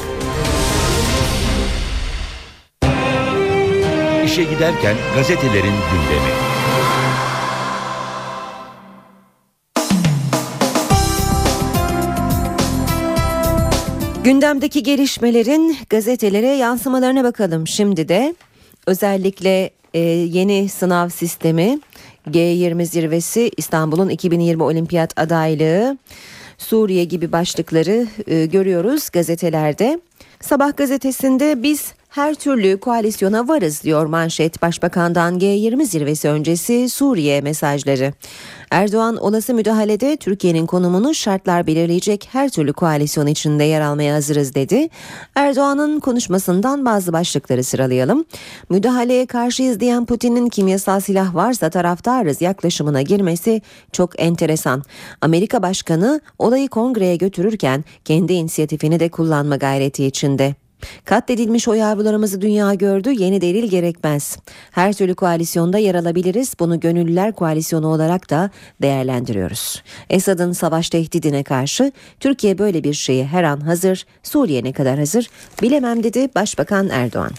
İşe giderken gazetelerin gündemi.
Gündemdeki gelişmelerin gazetelere yansımalarına bakalım. Şimdi de özellikle e, yeni sınav sistemi G20 zirvesi İstanbul'un 2020 olimpiyat adaylığı Suriye gibi başlıkları e, görüyoruz gazetelerde. Sabah gazetesinde biz her türlü koalisyona varız diyor manşet Başbakan'dan G20 zirvesi öncesi Suriye mesajları. Erdoğan olası müdahalede Türkiye'nin konumunu şartlar belirleyecek her türlü koalisyon içinde yer almaya hazırız dedi. Erdoğan'ın konuşmasından bazı başlıkları sıralayalım. Müdahaleye karşıyız diyen Putin'in kimyasal silah varsa taraftarız yaklaşımına girmesi çok enteresan. Amerika Başkanı olayı kongreye götürürken kendi inisiyatifini de kullanma gayreti içinde. Katledilmiş o yavrularımızı dünya gördü yeni delil gerekmez. Her türlü koalisyonda yer alabiliriz bunu gönüllüler koalisyonu olarak da değerlendiriyoruz. Esad'ın savaş tehdidine karşı Türkiye böyle bir şeye her an hazır Suriye ne kadar hazır bilemem dedi Başbakan Erdoğan.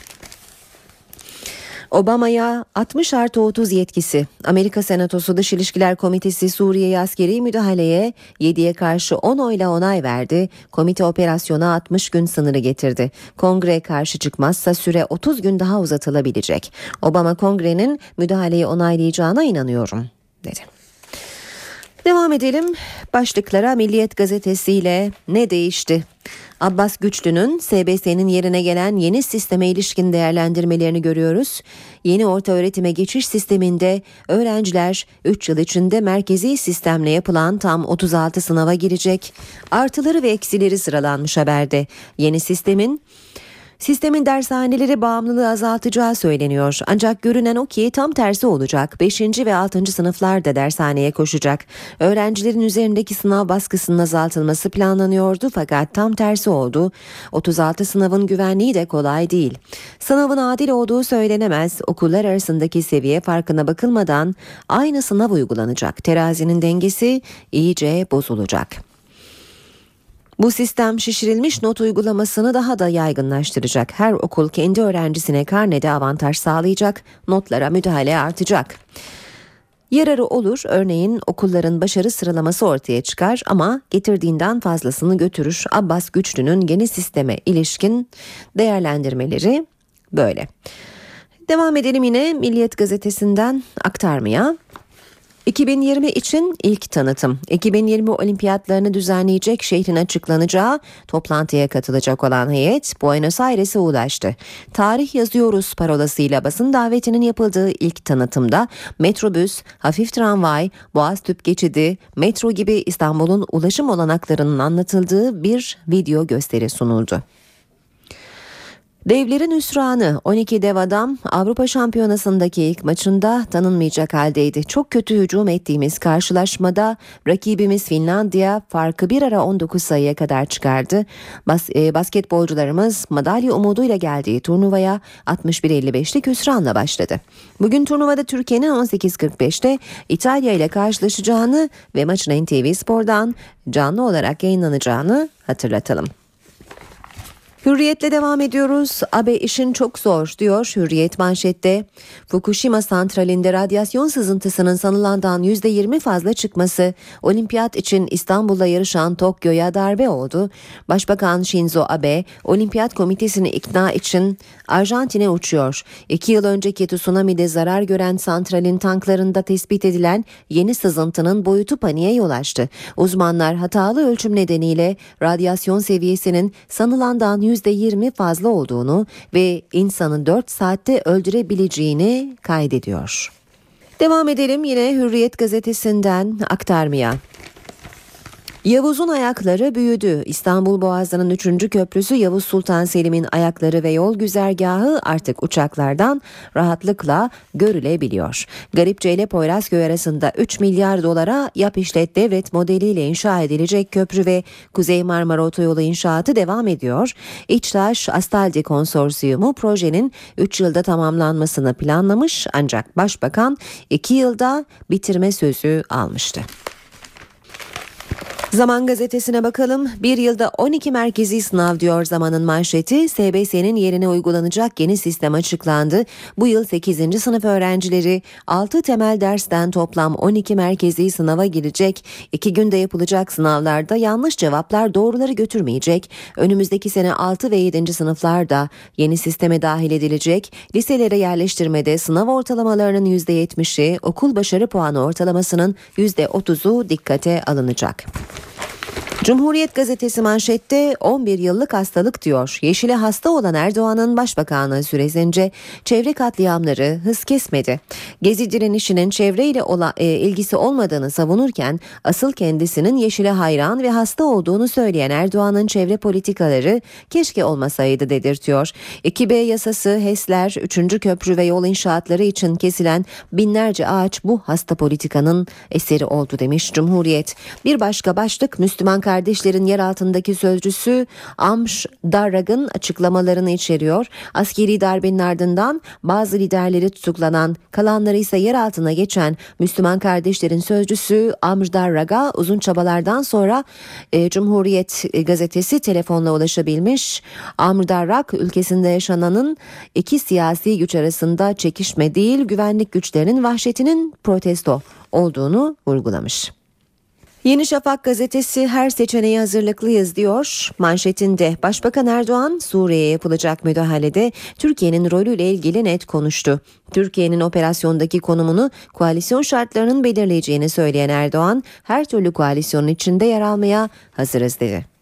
Obama'ya 60 artı 30 yetkisi. Amerika Senatosu Dış İlişkiler Komitesi Suriye'ye askeri müdahaleye 7'ye karşı 10 oyla onay verdi. Komite operasyona 60 gün sınırı getirdi. Kongre karşı çıkmazsa süre 30 gün daha uzatılabilecek. Obama kongrenin müdahaleyi onaylayacağına inanıyorum dedi. Devam edelim başlıklara Milliyet Gazetesi ile ne değişti? Abbas Güçlü'nün SBS'nin yerine gelen yeni sisteme ilişkin değerlendirmelerini görüyoruz. Yeni orta öğretime geçiş sisteminde öğrenciler 3 yıl içinde merkezi sistemle yapılan tam 36 sınava girecek. Artıları ve eksileri sıralanmış haberde. Yeni sistemin Sistemin dershaneleri bağımlılığı azaltacağı söyleniyor. Ancak görünen o ki tam tersi olacak. 5. ve 6. sınıflar da dershaneye koşacak. Öğrencilerin üzerindeki sınav baskısının azaltılması planlanıyordu fakat tam tersi oldu. 36 sınavın güvenliği de kolay değil. Sınavın adil olduğu söylenemez. Okullar arasındaki seviye farkına bakılmadan aynı sınav uygulanacak. Terazinin dengesi iyice bozulacak. Bu sistem şişirilmiş not uygulamasını daha da yaygınlaştıracak. Her okul kendi öğrencisine karnede avantaj sağlayacak, notlara müdahale artacak. Yararı olur örneğin okulların başarı sıralaması ortaya çıkar ama getirdiğinden fazlasını götürür. Abbas Güçlü'nün yeni sisteme ilişkin değerlendirmeleri böyle. Devam edelim yine Milliyet gazetesinden aktarmaya. 2020 için ilk tanıtım. 2020 olimpiyatlarını düzenleyecek şehrin açıklanacağı toplantıya katılacak olan heyet Buenos Aires'e ulaştı. Tarih yazıyoruz parolasıyla basın davetinin yapıldığı ilk tanıtımda metrobüs, hafif tramvay, boğaz tüp geçidi, metro gibi İstanbul'un ulaşım olanaklarının anlatıldığı bir video gösteri sunuldu. Devlerin hüsranı 12 dev adam Avrupa Şampiyonası'ndaki ilk maçında tanınmayacak haldeydi. Çok kötü hücum ettiğimiz karşılaşmada rakibimiz Finlandiya farkı bir ara 19 sayıya kadar çıkardı. Bas, e, basketbolcularımız madalya umuduyla geldiği turnuvaya 61-55'lik hüsranla başladı. Bugün turnuvada Türkiye'nin 18.45'te İtalya ile karşılaşacağını ve maçın NTV Spor'dan canlı olarak yayınlanacağını hatırlatalım. Hürriyetle devam ediyoruz. Abe işin çok zor diyor Hürriyet manşette. Fukushima santralinde radyasyon sızıntısının sanılandan %20 fazla çıkması olimpiyat için İstanbul'da yarışan Tokyo'ya darbe oldu. Başbakan Shinzo Abe olimpiyat komitesini ikna için Arjantin'e uçuyor. İki yıl önceki tsunami'de zarar gören santralin tanklarında tespit edilen yeni sızıntının boyutu paniğe yol açtı. Uzmanlar hatalı ölçüm nedeniyle radyasyon seviyesinin sanılandan %20 fazla olduğunu ve insanı 4 saatte öldürebileceğini kaydediyor. Devam edelim yine Hürriyet gazetesinden aktarmaya. Yavuz'un ayakları büyüdü. İstanbul Boğazı'nın 3. köprüsü Yavuz Sultan Selim'in ayakları ve yol güzergahı artık uçaklardan rahatlıkla görülebiliyor. Garipçe ile Poyrazköy arasında 3 milyar dolara yap işlet devlet modeliyle inşa edilecek köprü ve Kuzey Marmara Otoyolu inşaatı devam ediyor. İçtaş Astaldi Konsorsiyumu projenin 3 yılda tamamlanmasını planlamış ancak Başbakan 2 yılda bitirme sözü almıştı. Zaman gazetesine bakalım. Bir yılda 12 merkezi sınav diyor zamanın manşeti. SBS'nin yerine uygulanacak yeni sistem açıklandı. Bu yıl 8. sınıf öğrencileri 6 temel dersten toplam 12 merkezi sınava girecek. İki günde yapılacak sınavlarda yanlış cevaplar doğruları götürmeyecek. Önümüzdeki sene 6 ve 7. sınıflarda yeni sisteme dahil edilecek. Liselere yerleştirmede sınav ortalamalarının %70'i, okul başarı puanı ortalamasının %30'u dikkate alınacak. Cumhuriyet gazetesi manşette 11 yıllık hastalık diyor. Yeşile hasta olan Erdoğan'ın başbakanlığı süresince çevre katliamları hız kesmedi. Gezi direnişinin çevreyle ola, e, ilgisi olmadığını savunurken asıl kendisinin yeşile hayran ve hasta olduğunu söyleyen Erdoğan'ın çevre politikaları keşke olmasaydı dedirtiyor. 2B yasası, HES'ler, 3. köprü ve yol inşaatları için kesilen binlerce ağaç bu hasta politikanın eseri oldu demiş Cumhuriyet. Bir başka başlık Müslüman kardeşlerin yer altındaki sözcüsü Amş Darrag'ın açıklamalarını içeriyor. Askeri darbenin ardından bazı liderleri tutuklanan, kalanları ise yer altına geçen Müslüman kardeşlerin sözcüsü Amr Darrag'a uzun çabalardan sonra e, Cumhuriyet gazetesi telefonla ulaşabilmiş. Amr Darrag ülkesinde yaşananın iki siyasi güç arasında çekişme değil güvenlik güçlerinin vahşetinin protesto olduğunu vurgulamış. Yeni Şafak gazetesi her seçeneğe hazırlıklıyız diyor. Manşetinde Başbakan Erdoğan Suriye'ye yapılacak müdahalede Türkiye'nin rolüyle ilgili net konuştu. Türkiye'nin operasyondaki konumunu koalisyon şartlarının belirleyeceğini söyleyen Erdoğan her türlü koalisyonun içinde yer almaya hazırız dedi.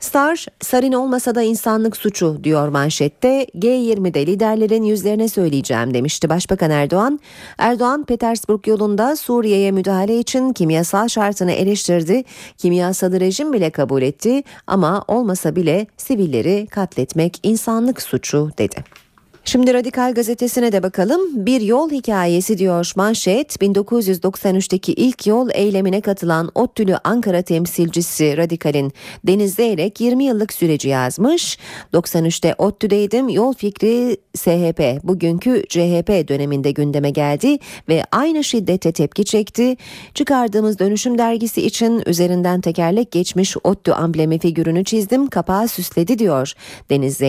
Star, Sarin olmasa da insanlık suçu diyor manşette. G20'de liderlerin yüzlerine söyleyeceğim demişti Başbakan Erdoğan. Erdoğan, Petersburg yolunda Suriye'ye müdahale için kimyasal şartını eleştirdi. Kimyasalı rejim bile kabul etti ama olmasa bile sivilleri katletmek insanlık suçu dedi. Şimdi Radikal gazetesine de bakalım. Bir yol hikayesi diyor manşet. 1993'teki ilk yol eylemine katılan ODTÜ'lü Ankara temsilcisi Radikal'in Deniz Zeyrek 20 yıllık süreci yazmış. 93'te ODTÜ'deydim. Yol fikri SHP bugünkü CHP döneminde gündeme geldi ve aynı şiddete tepki çekti. Çıkardığımız dönüşüm dergisi için üzerinden tekerlek geçmiş ODTÜ amblemi figürünü çizdim. Kapağı süsledi diyor Deniz.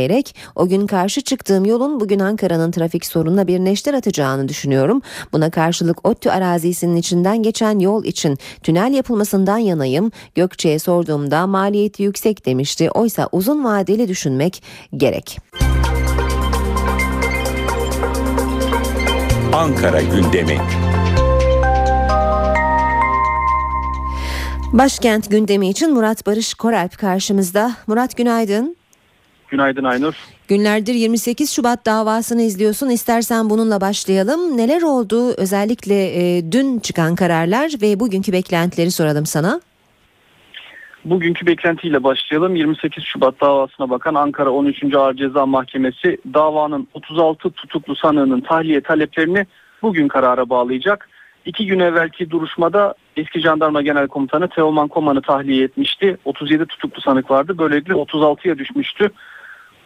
O gün karşı çıktığım yolun bugün Ankara'nın trafik sorununa bir neşter atacağını düşünüyorum. Buna karşılık ODTÜ arazisinin içinden geçen yol için tünel yapılmasından yanayım. Gökçe'ye sorduğumda maliyeti yüksek demişti. Oysa uzun vadeli düşünmek gerek.
Ankara gündemi.
Başkent gündemi için Murat Barış Koralp karşımızda. Murat günaydın.
Günaydın Aynur.
Günlerdir 28 Şubat davasını izliyorsun. İstersen bununla başlayalım. Neler oldu? Özellikle e, dün çıkan kararlar ve bugünkü beklentileri soralım sana.
Bugünkü beklentiyle başlayalım. 28 Şubat davasına bakan Ankara 13. Ağır Ceza Mahkemesi davanın 36 tutuklu sanığının tahliye taleplerini bugün karara bağlayacak. İki gün evvelki duruşmada eski jandarma genel komutanı Teoman Koman'ı tahliye etmişti. 37 tutuklu sanık vardı. Böylelikle 36'ya düşmüştü.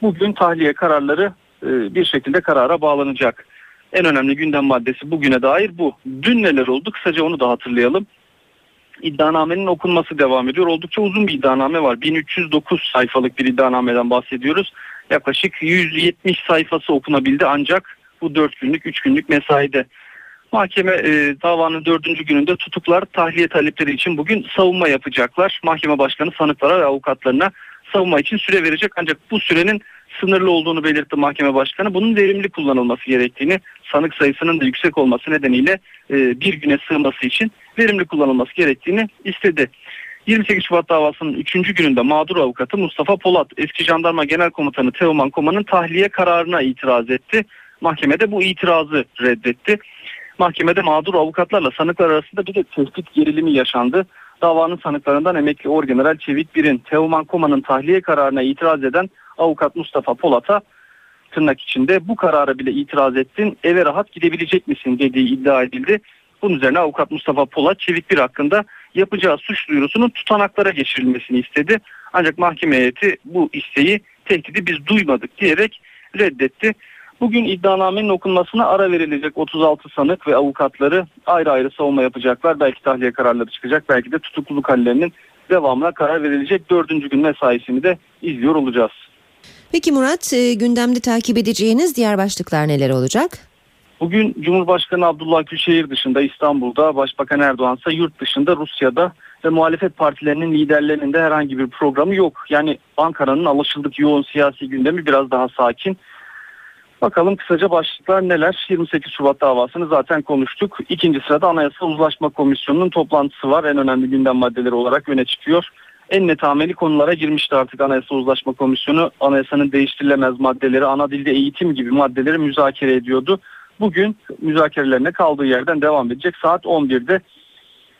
Bugün tahliye kararları e, bir şekilde karara bağlanacak. En önemli gündem maddesi bugüne dair bu. Dün neler oldu kısaca onu da hatırlayalım. İddianamenin okunması devam ediyor. Oldukça uzun bir iddianame var. 1309 sayfalık bir iddianameden bahsediyoruz. Yaklaşık 170 sayfası okunabildi ancak bu 4 günlük 3 günlük mesaide. Mahkeme e, davanın dördüncü gününde tutuklar tahliye talepleri için bugün savunma yapacaklar. Mahkeme başkanı sanıklara ve avukatlarına savunma için süre verecek ancak bu sürenin sınırlı olduğunu belirtti mahkeme başkanı. Bunun verimli kullanılması gerektiğini, sanık sayısının da yüksek olması nedeniyle e, bir güne sığması için verimli kullanılması gerektiğini istedi. 28 Şubat davasının 3. gününde mağdur avukatı Mustafa Polat, eski jandarma genel komutanı Teoman Koman'ın tahliye kararına itiraz etti. Mahkemede bu itirazı reddetti. Mahkemede mağdur avukatlarla sanıklar arasında bir de tehdit gerilimi yaşandı. Davanın sanıklarından emekli Orgeneral Çevik Bir'in Teoman Koma'nın tahliye kararına itiraz eden avukat Mustafa Polat'a tırnak içinde bu karara bile itiraz ettin eve rahat gidebilecek misin dediği iddia edildi. Bunun üzerine avukat Mustafa Polat Çevik Bir hakkında yapacağı suç duyurusunun tutanaklara geçirilmesini istedi. Ancak mahkeme heyeti bu isteği tehdidi biz duymadık diyerek reddetti. Bugün iddianamenin okunmasına ara verilecek 36 sanık ve avukatları ayrı ayrı savunma yapacaklar. Belki tahliye kararları çıkacak belki de tutukluluk hallerinin devamına karar verilecek. Dördüncü gün mesaisini de izliyor olacağız.
Peki Murat e, gündemde takip edeceğiniz diğer başlıklar neler olacak?
Bugün Cumhurbaşkanı Abdullah Gül şehir dışında İstanbul'da, Başbakan Erdoğan ise yurt dışında Rusya'da ve muhalefet partilerinin liderlerinin de herhangi bir programı yok. Yani Ankara'nın alışıldık yoğun siyasi gündemi biraz daha sakin. Bakalım kısaca başlıklar neler? 28 Şubat davasını zaten konuştuk. İkinci sırada Anayasa Uzlaşma Komisyonu'nun toplantısı var. En önemli gündem maddeleri olarak öne çıkıyor. En netameli konulara girmişti artık Anayasa Uzlaşma Komisyonu. Anayasanın değiştirilemez maddeleri, ana dilde eğitim gibi maddeleri müzakere ediyordu. Bugün müzakerelerine kaldığı yerden devam edecek. Saat 11'de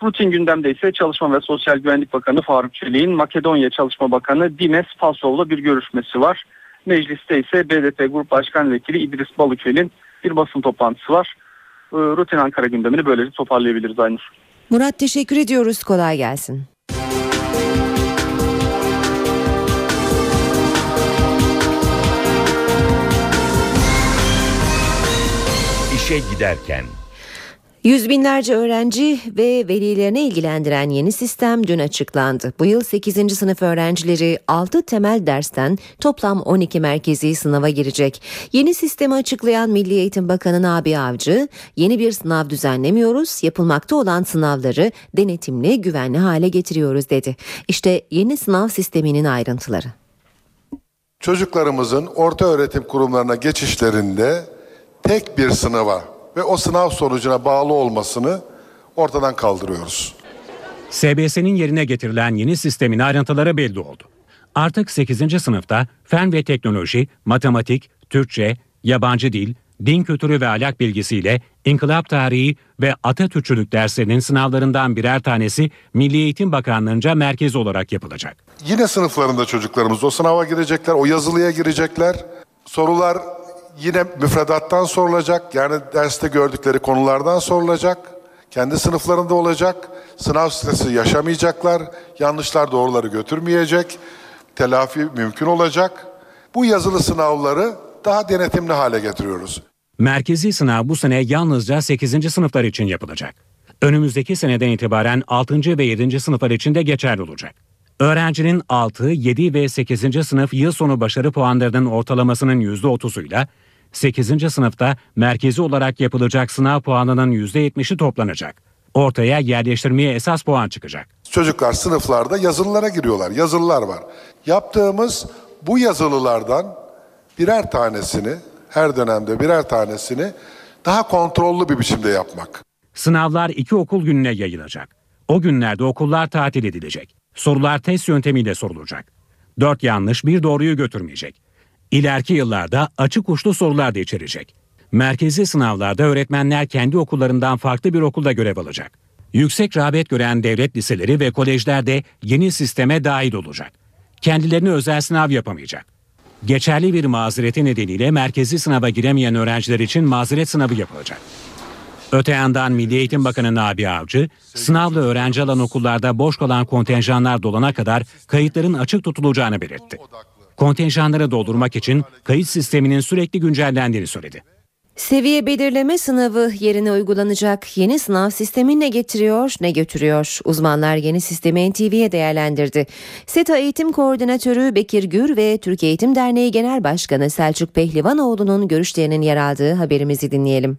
Rutin gündemde ise Çalışma ve Sosyal Güvenlik Bakanı Faruk Çelik'in Makedonya Çalışma Bakanı Dimes Pasov'la bir görüşmesi var. Mecliste ise BDP Grup Başkan Vekili İdris Balıköy'ün bir basın toplantısı var. Ee, Rutin Ankara gündemini böylece toparlayabiliriz Aynur.
Murat teşekkür ediyoruz. Kolay gelsin.
İşe giderken
Yüz binlerce öğrenci ve velilerini ilgilendiren yeni sistem dün açıklandı. Bu yıl 8. sınıf öğrencileri 6 temel dersten toplam 12 merkezi sınava girecek. Yeni sistemi açıklayan Milli Eğitim Bakanı Nabi Avcı, yeni bir sınav düzenlemiyoruz, yapılmakta olan sınavları denetimli, güvenli hale getiriyoruz dedi. İşte yeni sınav sisteminin ayrıntıları.
Çocuklarımızın orta öğretim kurumlarına geçişlerinde tek bir sınava ve o sınav sonucuna bağlı olmasını ortadan kaldırıyoruz.
SBS'nin yerine getirilen yeni sistemin ayrıntıları belli oldu. Artık 8. sınıfta fen ve teknoloji, matematik, Türkçe, yabancı dil, din kültürü ve ahlak bilgisiyle inkılap tarihi ve Atatürkçülük derslerinin sınavlarından birer tanesi Milli Eğitim Bakanlığı'nca merkez olarak yapılacak.
Yine sınıflarında çocuklarımız o sınava girecekler, o yazılıya girecekler. Sorular yine müfredattan sorulacak. Yani derste gördükleri konulardan sorulacak. Kendi sınıflarında olacak. Sınav stresi yaşamayacaklar. Yanlışlar doğruları götürmeyecek. Telafi mümkün olacak. Bu yazılı sınavları daha denetimli hale getiriyoruz.
Merkezi sınav bu sene yalnızca 8. sınıflar için yapılacak. Önümüzdeki seneden itibaren 6. ve 7. sınıflar için de geçerli olacak. Öğrencinin 6, 7 ve 8. sınıf yıl sonu başarı puanlarının ortalamasının %30'uyla 8. sınıfta merkezi olarak yapılacak sınav puanının %70'i toplanacak. Ortaya yerleştirmeye esas puan çıkacak.
Çocuklar sınıflarda yazılılara giriyorlar. Yazılılar var. Yaptığımız bu yazılılardan birer tanesini her dönemde birer tanesini daha kontrollü bir biçimde yapmak.
Sınavlar iki okul gününe yayılacak. O günlerde okullar tatil edilecek. Sorular test yöntemiyle sorulacak. Dört yanlış bir doğruyu götürmeyecek. İleriki yıllarda açık uçlu sorular da içerecek. Merkezi sınavlarda öğretmenler kendi okullarından farklı bir okulda görev alacak. Yüksek rağbet gören devlet liseleri ve kolejler de yeni sisteme dahil olacak. Kendilerini özel sınav yapamayacak. Geçerli bir mazereti nedeniyle merkezi sınava giremeyen öğrenciler için mazeret sınavı yapılacak. Öte yandan Milli Eğitim Bakanı Nabi Avcı, sınavla öğrenci alan okullarda boş kalan kontenjanlar dolana kadar kayıtların açık tutulacağını belirtti kontenjanları doldurmak için kayıt sisteminin sürekli güncellendiğini söyledi.
Seviye belirleme sınavı yerine uygulanacak yeni sınav sistemi ne getiriyor ne götürüyor? Uzmanlar yeni sistemi NTV'ye değerlendirdi. SETA Eğitim Koordinatörü Bekir Gür ve Türk Eğitim Derneği Genel Başkanı Selçuk Pehlivanoğlu'nun görüşlerinin yer aldığı haberimizi dinleyelim.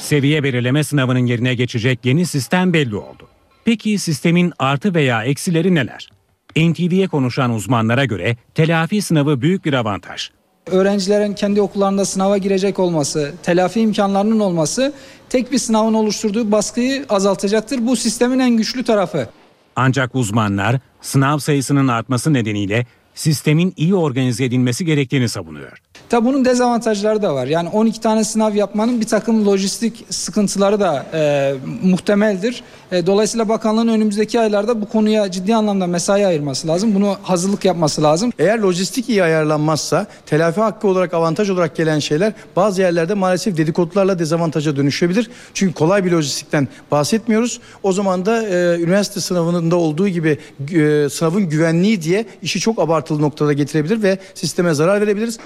Seviye belirleme sınavının yerine geçecek yeni sistem belli oldu. Peki sistemin artı veya eksileri neler? NTV'ye konuşan uzmanlara göre telafi sınavı büyük bir avantaj.
Öğrencilerin kendi okullarında sınava girecek olması, telafi imkanlarının olması tek bir sınavın oluşturduğu baskıyı azaltacaktır. Bu sistemin en güçlü tarafı.
Ancak uzmanlar sınav sayısının artması nedeniyle sistemin iyi organize edilmesi gerektiğini savunuyor.
Tabi bunun dezavantajları da var. Yani 12 tane sınav yapmanın bir takım lojistik sıkıntıları da e, muhtemeldir. E, dolayısıyla bakanlığın önümüzdeki aylarda bu konuya ciddi anlamda mesai ayırması lazım. Bunu hazırlık yapması lazım.
Eğer lojistik iyi ayarlanmazsa telafi hakkı olarak avantaj olarak gelen şeyler bazı yerlerde maalesef dedikodularla dezavantaja dönüşebilir. Çünkü kolay bir lojistikten bahsetmiyoruz. O zaman da e, üniversite sınavında olduğu gibi e, sınavın güvenliği diye işi çok abartılı noktada getirebilir ve sisteme zarar verebiliriz.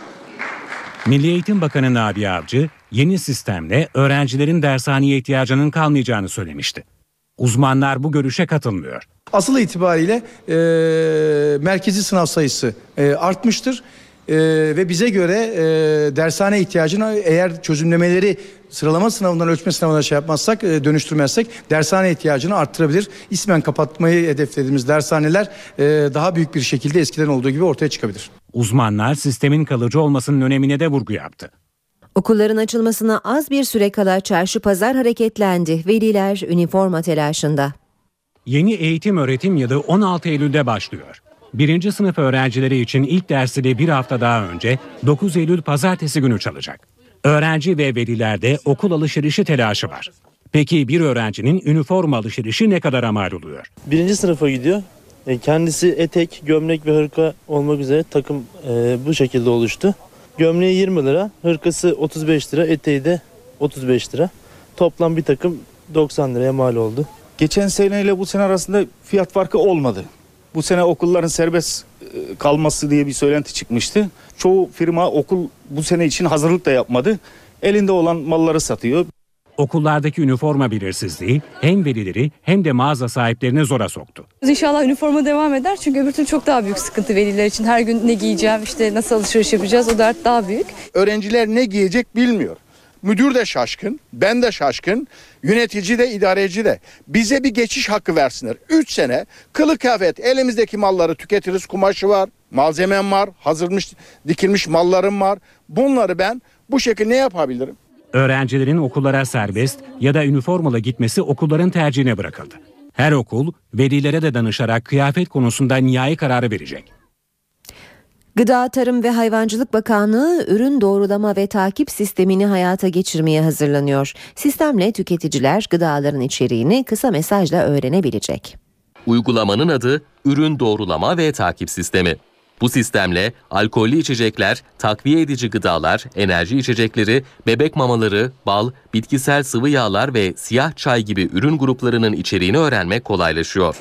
Milli Eğitim Bakanı Nabi Avcı yeni sistemle öğrencilerin dershaneye ihtiyacının kalmayacağını söylemişti. Uzmanlar bu görüşe katılmıyor.
Asıl itibariyle e, merkezi sınav sayısı e, artmıştır. E, ve bize göre e, dershane ihtiyacını eğer çözümlemeleri sıralama sınavından ölçme sınavına şey yapmazsak e, dönüştürmezsek dershane ihtiyacını arttırabilir. İsmen kapatmayı hedeflediğimiz dershaneler e, daha büyük bir şekilde eskiden olduğu gibi ortaya çıkabilir.
Uzmanlar sistemin kalıcı olmasının önemine de vurgu yaptı.
Okulların açılmasına az bir süre kala çarşı pazar hareketlendi. Veliler üniforma telaşında.
Yeni eğitim öğretim yılı 16 Eylül'de başlıyor. Birinci sınıf öğrencileri için ilk dersi de bir hafta daha önce 9 Eylül pazartesi günü çalacak. Öğrenci ve velilerde okul alışverişi telaşı var. Peki bir öğrencinin üniforma alışverişi ne kadar mal oluyor?
Birinci sınıfa gidiyor. E, Kendisi etek, gömlek ve hırka olmak üzere takım e, bu şekilde oluştu. Gömleği 20 lira, hırkası 35 lira, eteği de 35 lira. Toplam bir takım 90 liraya mal oldu.
Geçen seneyle bu sene arasında fiyat farkı olmadı. Bu sene okulların serbest e, kalması diye bir söylenti çıkmıştı. Çoğu firma okul bu sene için hazırlık da yapmadı. Elinde olan malları satıyor.
Okullardaki üniforma belirsizliği hem velileri hem de mağaza sahiplerini zora soktu.
İnşallah üniforma devam eder çünkü öbür türlü çok daha büyük sıkıntı veliler için. Her gün ne giyeceğim, işte nasıl alışveriş yapacağız o dert daha büyük.
Öğrenciler ne giyecek bilmiyor. Müdür de şaşkın, ben de şaşkın, yönetici de idareci de. Bize bir geçiş hakkı versinler. 3 sene kılık kıyafet elimizdeki malları tüketiriz. Kumaşı var, malzemem var, hazırmış dikilmiş mallarım var. Bunları ben bu şekilde ne yapabilirim?
Öğrencilerin okullara serbest ya da üniformalı gitmesi okulların tercihine bırakıldı. Her okul velilere de danışarak kıyafet konusunda nihai kararı verecek.
Gıda, Tarım ve Hayvancılık Bakanlığı ürün doğrulama ve takip sistemini hayata geçirmeye hazırlanıyor. Sistemle tüketiciler gıdaların içeriğini kısa mesajla öğrenebilecek.
Uygulamanın adı Ürün Doğrulama ve Takip Sistemi. Bu sistemle alkollü içecekler, takviye edici gıdalar, enerji içecekleri, bebek mamaları, bal, bitkisel sıvı yağlar ve siyah çay gibi ürün gruplarının içeriğini öğrenmek kolaylaşıyor.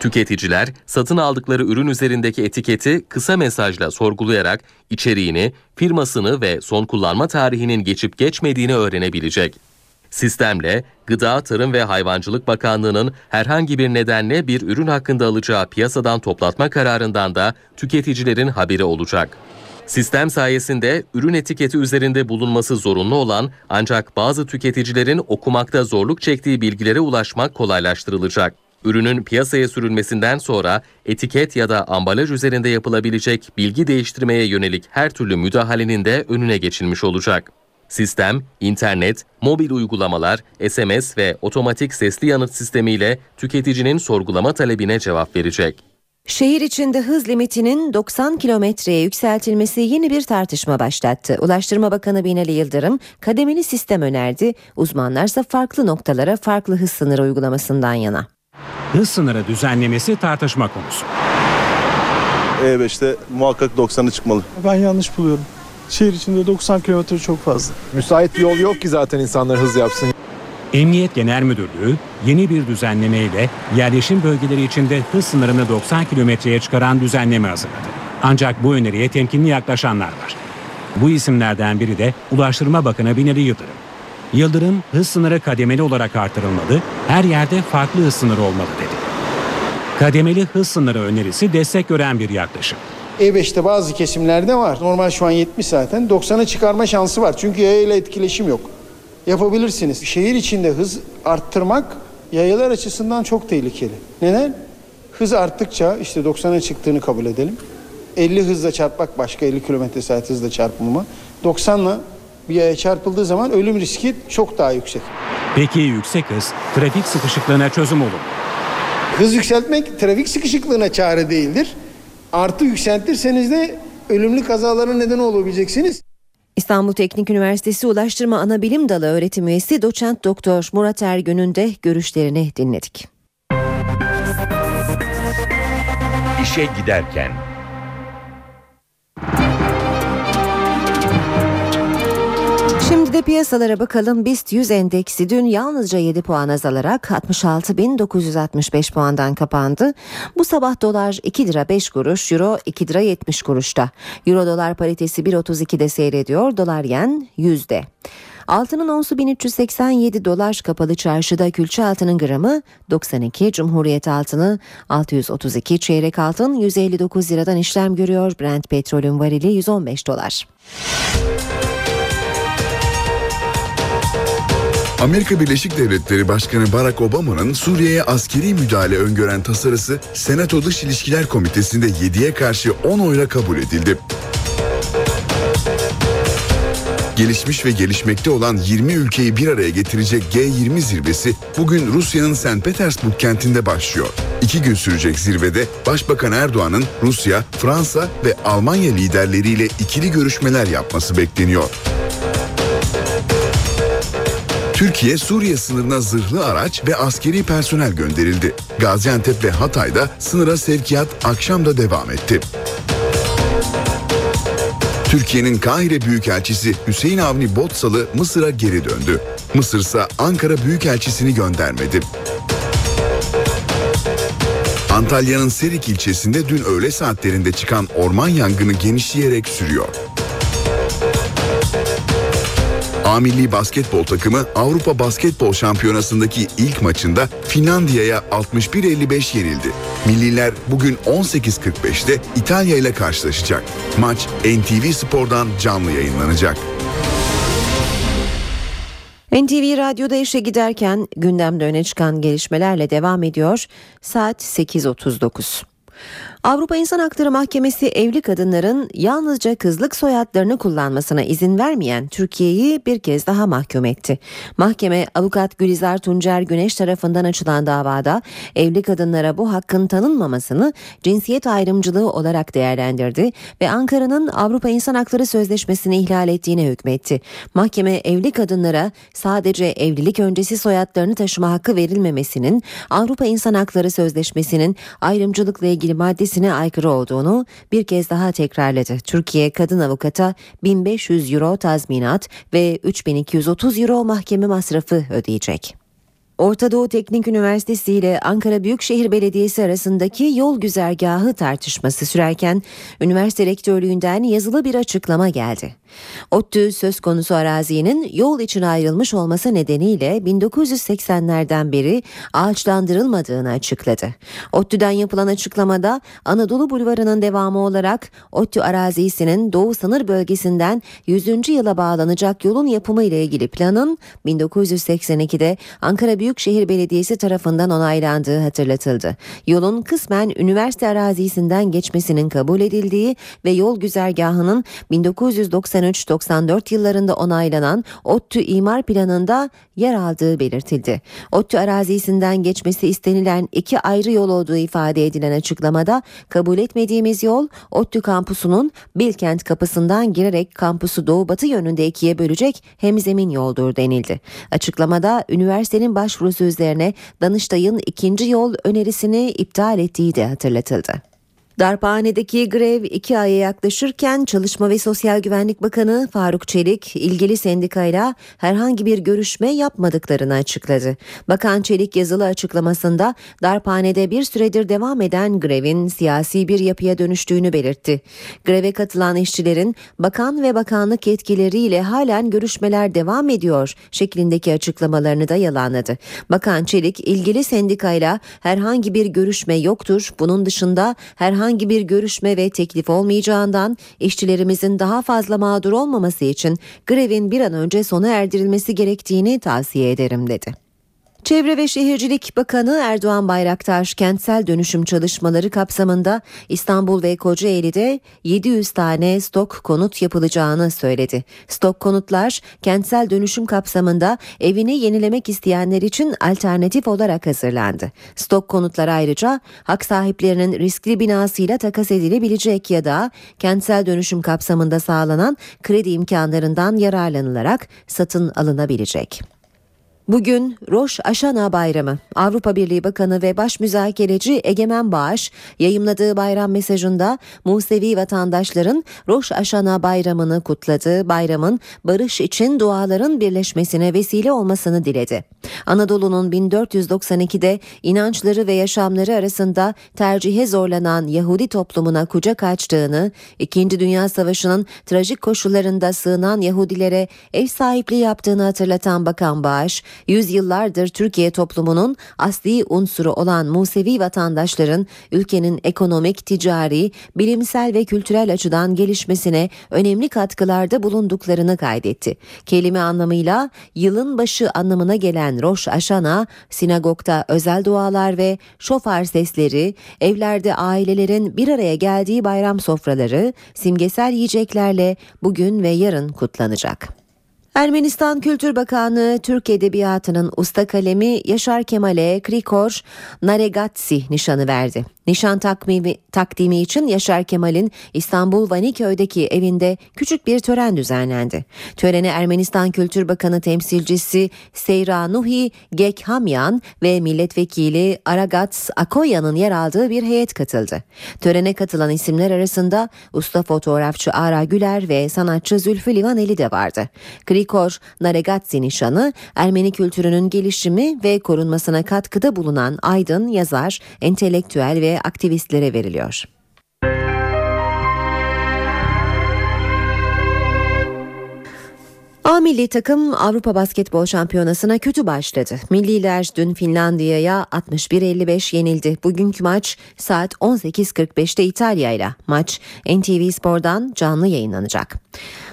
Tüketiciler satın aldıkları ürün üzerindeki etiketi kısa mesajla sorgulayarak içeriğini, firmasını ve son kullanma tarihinin geçip geçmediğini öğrenebilecek. Sistemle Gıda, Tarım ve Hayvancılık Bakanlığı'nın herhangi bir nedenle bir ürün hakkında alacağı piyasadan toplatma kararından da tüketicilerin haberi olacak. Sistem sayesinde ürün etiketi üzerinde bulunması zorunlu olan ancak bazı tüketicilerin okumakta zorluk çektiği bilgilere ulaşmak kolaylaştırılacak. Ürünün piyasaya sürülmesinden sonra etiket ya da ambalaj üzerinde yapılabilecek bilgi değiştirmeye yönelik her türlü müdahalenin de önüne geçilmiş olacak. Sistem, internet, mobil uygulamalar, SMS ve otomatik sesli yanıt sistemiyle tüketicinin sorgulama talebine cevap verecek.
Şehir içinde hız limitinin 90 kilometreye yükseltilmesi yeni bir tartışma başlattı. Ulaştırma Bakanı Binali Yıldırım kademeli sistem önerdi. Uzmanlarsa farklı noktalara farklı hız sınırı uygulamasından yana.
Hız sınırı düzenlemesi tartışma konusu.
E5'te muhakkak 90'ı çıkmalı.
Ben yanlış buluyorum. Şehir içinde 90 kilometre çok fazla.
Müsait bir yol yok ki zaten insanlar hız yapsın.
Emniyet Genel Müdürlüğü yeni bir düzenlemeyle yerleşim bölgeleri içinde hız sınırını 90 kilometreye çıkaran düzenleme hazırladı. Ancak bu öneriye temkinli yaklaşanlar var. Bu isimlerden biri de Ulaştırma Bakanı Binali Yıldırım. Yıldırım hız sınırı kademeli olarak artırılmalı, her yerde farklı hız sınırı olmalı dedi. Kademeli hız sınırı önerisi destek gören bir yaklaşım.
E5'te bazı kesimlerde var. Normal şu an 70 zaten. 90'a çıkarma şansı var. Çünkü yayayla etkileşim yok. Yapabilirsiniz. Şehir içinde hız arttırmak yayalar açısından çok tehlikeli. Neden? Hız arttıkça işte 90'a çıktığını kabul edelim. 50 hızla çarpmak başka 50 kilometre saat hızla çarpılma. 90'la bir yaya çarpıldığı zaman ölüm riski çok daha yüksek.
Peki yüksek hız trafik sıkışıklığına çözüm olur mu?
Hız yükseltmek trafik sıkışıklığına çare değildir. Artı yükseltirseniz de ölümlü kazalara neden olabileceksiniz.
İstanbul Teknik Üniversitesi Ulaştırma Anabilim Dalı öğretim üyesi doçent doktor Murat Ergün'ün de görüşlerini dinledik.
İşe giderken
Şimdi de piyasalara bakalım. BIST 100 endeksi dün yalnızca 7 puan azalarak 66.965 puandan kapandı. Bu sabah dolar 2 lira 5 kuruş, euro 2 lira 70 kuruşta. Euro dolar paritesi 1.32'de seyrediyor, dolar yen 100'de. Altının onsu 1387 dolar kapalı çarşıda külçe altının gramı 92, Cumhuriyet altını 632, çeyrek altın 159 liradan işlem görüyor. Brent petrolün varili 115 dolar.
Amerika Birleşik Devletleri Başkanı Barack Obama'nın Suriye'ye askeri müdahale öngören tasarısı Senato Dış İlişkiler Komitesi'nde 7'ye karşı 10 oyla kabul edildi. Gelişmiş ve gelişmekte olan 20 ülkeyi bir araya getirecek G20 zirvesi bugün Rusya'nın St. Petersburg kentinde başlıyor. İki gün sürecek zirvede Başbakan Erdoğan'ın Rusya, Fransa ve Almanya liderleriyle ikili görüşmeler yapması bekleniyor. Türkiye Suriye sınırına zırhlı araç ve askeri personel gönderildi. Gaziantep ve Hatay'da sınıra sevkiyat akşam da devam etti. Türkiye'nin Kahire Büyükelçisi Hüseyin Avni Botsalı Mısır'a geri döndü. Mısır ise Ankara Büyükelçisini göndermedi. Antalya'nın Serik ilçesinde dün öğle saatlerinde çıkan orman yangını genişleyerek sürüyor. A milli basketbol takımı Avrupa Basketbol Şampiyonası'ndaki ilk maçında Finlandiya'ya 61-55 yenildi. Milliler bugün 18.45'te İtalya ile karşılaşacak. Maç NTV Spor'dan canlı yayınlanacak.
NTV Radyo'da işe giderken gündemde öne çıkan gelişmelerle devam ediyor. Saat 8.39. Avrupa İnsan Hakları Mahkemesi evli kadınların yalnızca kızlık soyadlarını kullanmasına izin vermeyen Türkiye'yi bir kez daha mahkum etti. Mahkeme avukat Gülizar Tuncer Güneş tarafından açılan davada evli kadınlara bu hakkın tanınmamasını cinsiyet ayrımcılığı olarak değerlendirdi ve Ankara'nın Avrupa İnsan Hakları Sözleşmesi'ni ihlal ettiğine hükmetti. Mahkeme evli kadınlara sadece evlilik öncesi soyadlarını taşıma hakkı verilmemesinin Avrupa İnsan Hakları Sözleşmesi'nin ayrımcılıkla ilgili maddesi ilkesine aykırı olduğunu bir kez daha tekrarladı. Türkiye kadın avukata 1500 euro tazminat ve 3230 euro mahkeme masrafı ödeyecek. Orta Doğu Teknik Üniversitesi ile Ankara Büyükşehir Belediyesi arasındaki yol güzergahı tartışması sürerken üniversite rektörlüğünden yazılı bir açıklama geldi. ODTÜ söz konusu arazinin yol için ayrılmış olması nedeniyle 1980'lerden beri ağaçlandırılmadığını açıkladı. ODTÜ'den yapılan açıklamada Anadolu Bulvarı'nın devamı olarak ODTÜ arazisinin doğu sınır bölgesinden 100. yıla bağlanacak yolun yapımı ile ilgili planın 1982'de Ankara Büyükşehir Belediyesi tarafından onaylandığı hatırlatıldı. Yolun kısmen üniversite arazisinden geçmesinin kabul edildiği ve yol güzergahının 1993-94 yıllarında onaylanan ODTÜ imar planında yer aldığı belirtildi. ODTÜ arazisinden geçmesi istenilen iki ayrı yol olduğu ifade edilen açıklamada kabul etmediğimiz yol ODTÜ kampusunun Bilkent kapısından girerek kampusu doğu batı yönünde ikiye bölecek hemzemin yoldur denildi. Açıklamada üniversitenin başvurusu üzerine Danıştay'ın ikinci yol önerisini iptal ettiği de hatırlatıldı. Darphanedeki grev iki aya yaklaşırken Çalışma ve Sosyal Güvenlik Bakanı Faruk Çelik ilgili sendikayla herhangi bir görüşme yapmadıklarını açıkladı. Bakan Çelik yazılı açıklamasında darphanede bir süredir devam eden grevin siyasi bir yapıya dönüştüğünü belirtti. Greve katılan işçilerin bakan ve bakanlık yetkileriyle halen görüşmeler devam ediyor şeklindeki açıklamalarını da yalanladı. Bakan Çelik ilgili sendikayla herhangi bir görüşme yoktur. Bunun dışında herhangi herhangi bir görüşme ve teklif olmayacağından işçilerimizin daha fazla mağdur olmaması için grevin bir an önce sona erdirilmesi gerektiğini tavsiye ederim dedi. Çevre ve Şehircilik Bakanı Erdoğan Bayraktar kentsel dönüşüm çalışmaları kapsamında İstanbul ve Kocaeli'de 700 tane stok konut yapılacağını söyledi. Stok konutlar kentsel dönüşüm kapsamında evini yenilemek isteyenler için alternatif olarak hazırlandı. Stok konutlar ayrıca hak sahiplerinin riskli binasıyla takas edilebilecek ya da kentsel dönüşüm kapsamında sağlanan kredi imkanlarından yararlanılarak satın alınabilecek. Bugün Roş Aşana Bayramı. Avrupa Birliği Bakanı ve Baş Müzakereci Egemen Bağış yayımladığı bayram mesajında Musevi vatandaşların Roş Aşana Bayramı'nı kutladı. Bayramın barış için duaların birleşmesine vesile olmasını diledi. Anadolu'nun 1492'de inançları ve yaşamları arasında tercihe zorlanan Yahudi toplumuna kucak açtığını, İkinci Dünya Savaşı'nın trajik koşullarında sığınan Yahudilere ev sahipliği yaptığını hatırlatan Bakan Bağış, yüzyıllardır Türkiye toplumunun asli unsuru olan Musevi vatandaşların ülkenin ekonomik, ticari, bilimsel ve kültürel açıdan gelişmesine önemli katkılarda bulunduklarını kaydetti. Kelime anlamıyla yılın başı anlamına gelen Roş Aşana, sinagogda özel dualar ve şofar sesleri, evlerde ailelerin bir araya geldiği bayram sofraları, simgesel yiyeceklerle bugün ve yarın kutlanacak. Ermenistan Kültür Bakanlığı Türk Edebiyatı'nın usta kalemi Yaşar Kemal'e Krikor Naregatsi nişanı verdi. Nişan takvimi, takdimi için Yaşar Kemal'in İstanbul Vaniköy'deki evinde küçük bir tören düzenlendi. Törene Ermenistan Kültür Bakanı temsilcisi Seyra Nuhi Gekhamyan ve milletvekili Aragats Akoya'nın yer aldığı bir heyet katıldı. Törene katılan isimler arasında usta fotoğrafçı Ara Güler ve sanatçı Zülfü Livaneli de vardı. Krikor Naregatsi nişanı Ermeni kültürünün gelişimi ve korunmasına katkıda bulunan aydın, yazar, entelektüel ve aktivistlere veriliyor. A milli takım Avrupa Basketbol Şampiyonası'na kötü başladı. Milliler dün Finlandiya'ya 61-55 yenildi. Bugünkü maç saat 18.45'te İtalya ile. Maç NTV Spor'dan canlı yayınlanacak.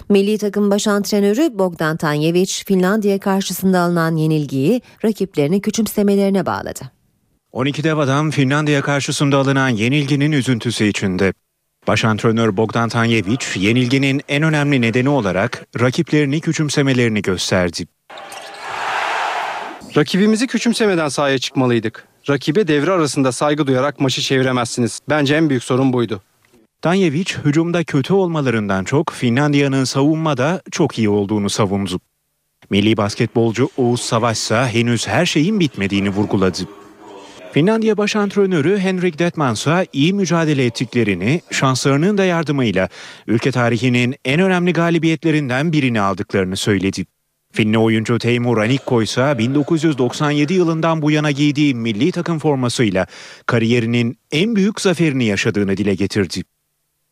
Milli takım baş antrenörü Bogdan Tanjevic Finlandiya karşısında alınan yenilgiyi rakiplerini küçümsemelerine bağladı.
12 dev adam Finlandiya karşısında alınan yenilginin üzüntüsü içinde. Baş antrenör Bogdan Tanjevic yenilginin en önemli nedeni olarak rakiplerini küçümsemelerini gösterdi.
Rakibimizi küçümsemeden sahaya çıkmalıydık. Rakibe devre arasında saygı duyarak maçı çeviremezsiniz. Bence en büyük sorun buydu.
Tanjevic hücumda kötü olmalarından çok Finlandiya'nın savunmada çok iyi olduğunu savundu. Milli basketbolcu Oğuz Savaş ise henüz her şeyin bitmediğini vurguladı. Finlandiya baş antrenörü Henrik Detman ise iyi mücadele ettiklerini, şanslarının da yardımıyla ülke tarihinin en önemli galibiyetlerinden birini aldıklarını söyledi. Finli oyuncu Teymur Anikko ise 1997 yılından bu yana giydiği milli takım formasıyla kariyerinin en büyük zaferini yaşadığını dile getirdi.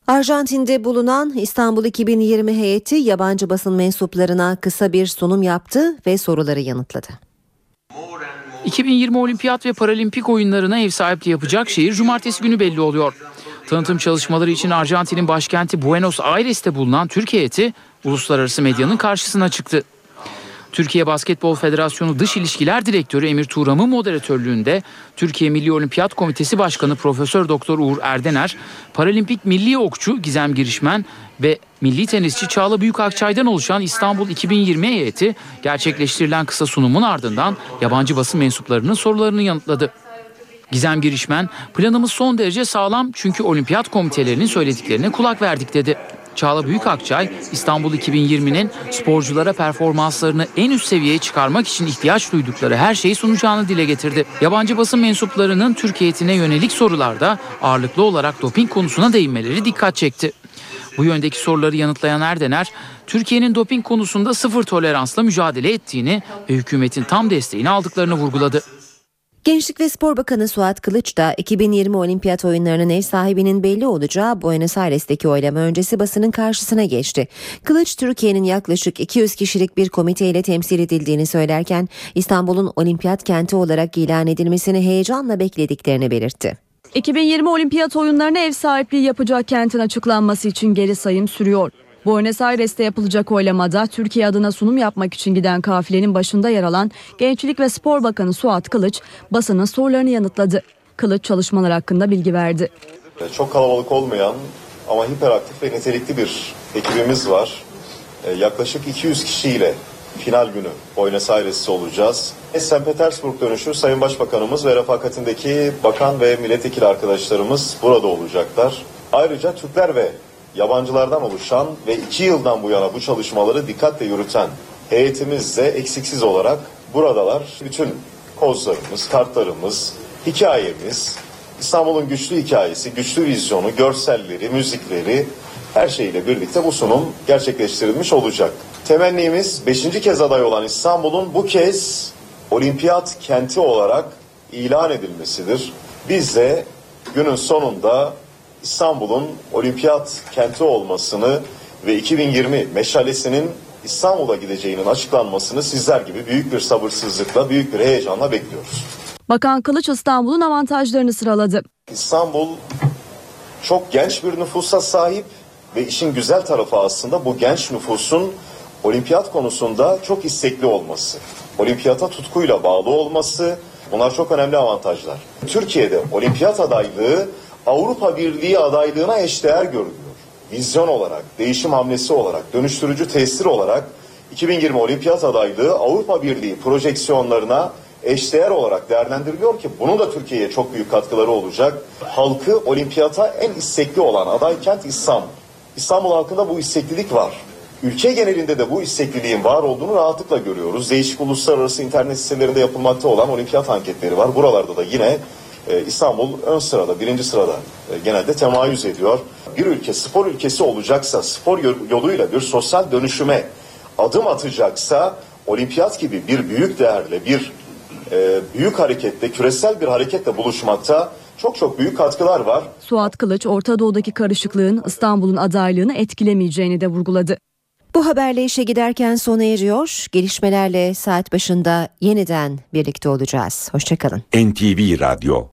Arjantin'de bulunan İstanbul 2020 heyeti yabancı basın mensuplarına kısa bir sunum yaptı ve soruları yanıtladı.
2020 Olimpiyat ve Paralimpik oyunlarına ev sahipliği yapacak şehir cumartesi günü belli oluyor. Tanıtım çalışmaları için Arjantin'in başkenti Buenos Aires'te bulunan Türkiye heyeti uluslararası medyanın karşısına çıktı. Türkiye Basketbol Federasyonu Dış İlişkiler Direktörü Emir Tuğram'ın moderatörlüğünde Türkiye Milli Olimpiyat Komitesi Başkanı Profesör Doktor Uğur Erdener, Paralimpik Milli Okçu Gizem Girişmen ve milli tenisçi Çağla Büyükakçay'dan oluşan İstanbul 2020 heyeti gerçekleştirilen kısa sunumun ardından yabancı basın mensuplarının sorularını yanıtladı. Gizem Girişmen, planımız son derece sağlam çünkü olimpiyat komitelerinin söylediklerine kulak verdik dedi. Çağla Büyükakçay, İstanbul 2020'nin sporculara performanslarını en üst seviyeye çıkarmak için ihtiyaç duydukları her şeyi sunacağını dile getirdi. Yabancı basın mensuplarının Türkiye'tine yönelik sorularda ağırlıklı olarak doping konusuna değinmeleri dikkat çekti. Bu yöndeki soruları yanıtlayan Erdener, Türkiye'nin doping konusunda sıfır toleransla mücadele ettiğini ve hükümetin tam desteğini aldıklarını vurguladı.
Gençlik ve Spor Bakanı Suat Kılıç da 2020 Olimpiyat oyunlarının ev sahibinin belli olacağı Buenos Aires'teki oylama öncesi basının karşısına geçti. Kılıç Türkiye'nin yaklaşık 200 kişilik bir komiteyle temsil edildiğini söylerken İstanbul'un olimpiyat kenti olarak ilan edilmesini heyecanla beklediklerini belirtti.
2020 Olimpiyat oyunlarına ev sahipliği yapacak kentin açıklanması için geri sayım sürüyor. Buenos Aires'te yapılacak oylamada Türkiye adına sunum yapmak için giden kafilenin başında yer alan Gençlik ve Spor Bakanı Suat Kılıç basının sorularını yanıtladı. Kılıç çalışmalar hakkında bilgi verdi.
Çok kalabalık olmayan ama hiperaktif ve nitelikli bir ekibimiz var. Ee, Yaklaşık 200 kişiyle final günü Buenos Aires'te olacağız. St. Petersburg dönüşü Sayın Başbakanımız ve refakatindeki bakan ve milletvekili arkadaşlarımız burada olacaklar. Ayrıca Türkler ve yabancılardan oluşan ve iki yıldan bu yana bu çalışmaları dikkatle yürüten heyetimiz de eksiksiz olarak buradalar. Bütün kozlarımız, kartlarımız, hikayemiz, İstanbul'un güçlü hikayesi, güçlü vizyonu, görselleri, müzikleri her şeyle birlikte bu sunum gerçekleştirilmiş olacak. Temennimiz 5. kez aday olan İstanbul'un bu kez olimpiyat kenti olarak ilan edilmesidir. Biz de günün sonunda İstanbul'un olimpiyat kenti olmasını ve 2020 meşalesinin İstanbul'a gideceğinin açıklanmasını sizler gibi büyük bir sabırsızlıkla, büyük bir heyecanla bekliyoruz.
Bakan Kılıç İstanbul'un avantajlarını sıraladı.
İstanbul çok genç bir nüfusa sahip ve işin güzel tarafı aslında bu genç nüfusun olimpiyat konusunda çok istekli olması. Olimpiyata tutkuyla bağlı olması bunlar çok önemli avantajlar. Türkiye'de olimpiyat adaylığı Avrupa Birliği adaylığına eşdeğer görülüyor. Vizyon olarak, değişim hamlesi olarak, dönüştürücü tesir olarak 2020 olimpiyat adaylığı Avrupa Birliği projeksiyonlarına eşdeğer olarak değerlendiriliyor ki bunun da Türkiye'ye çok büyük katkıları olacak. Halkı olimpiyata en istekli olan aday kent İstanbul. İstanbul halkında bu isteklilik var. Ülke genelinde de bu istekliliğin var olduğunu rahatlıkla görüyoruz. Değişik uluslararası internet sitelerinde yapılmakta olan olimpiyat anketleri var. Buralarda da yine e, İstanbul ön sırada, birinci sırada e, genelde temayüz ediyor. Bir ülke spor ülkesi olacaksa, spor yoluyla bir sosyal dönüşüme adım atacaksa, olimpiyat gibi bir büyük değerle, bir e, büyük harekette, küresel bir hareketle buluşmakta çok çok büyük katkılar var.
Suat Kılıç Orta Doğu'daki karışıklığın İstanbul'un adaylığını etkilemeyeceğini de vurguladı.
Bu haberle işe giderken sona eriyor. Gelişmelerle saat başında yeniden birlikte olacağız. Hoşçakalın.
NTV Radyo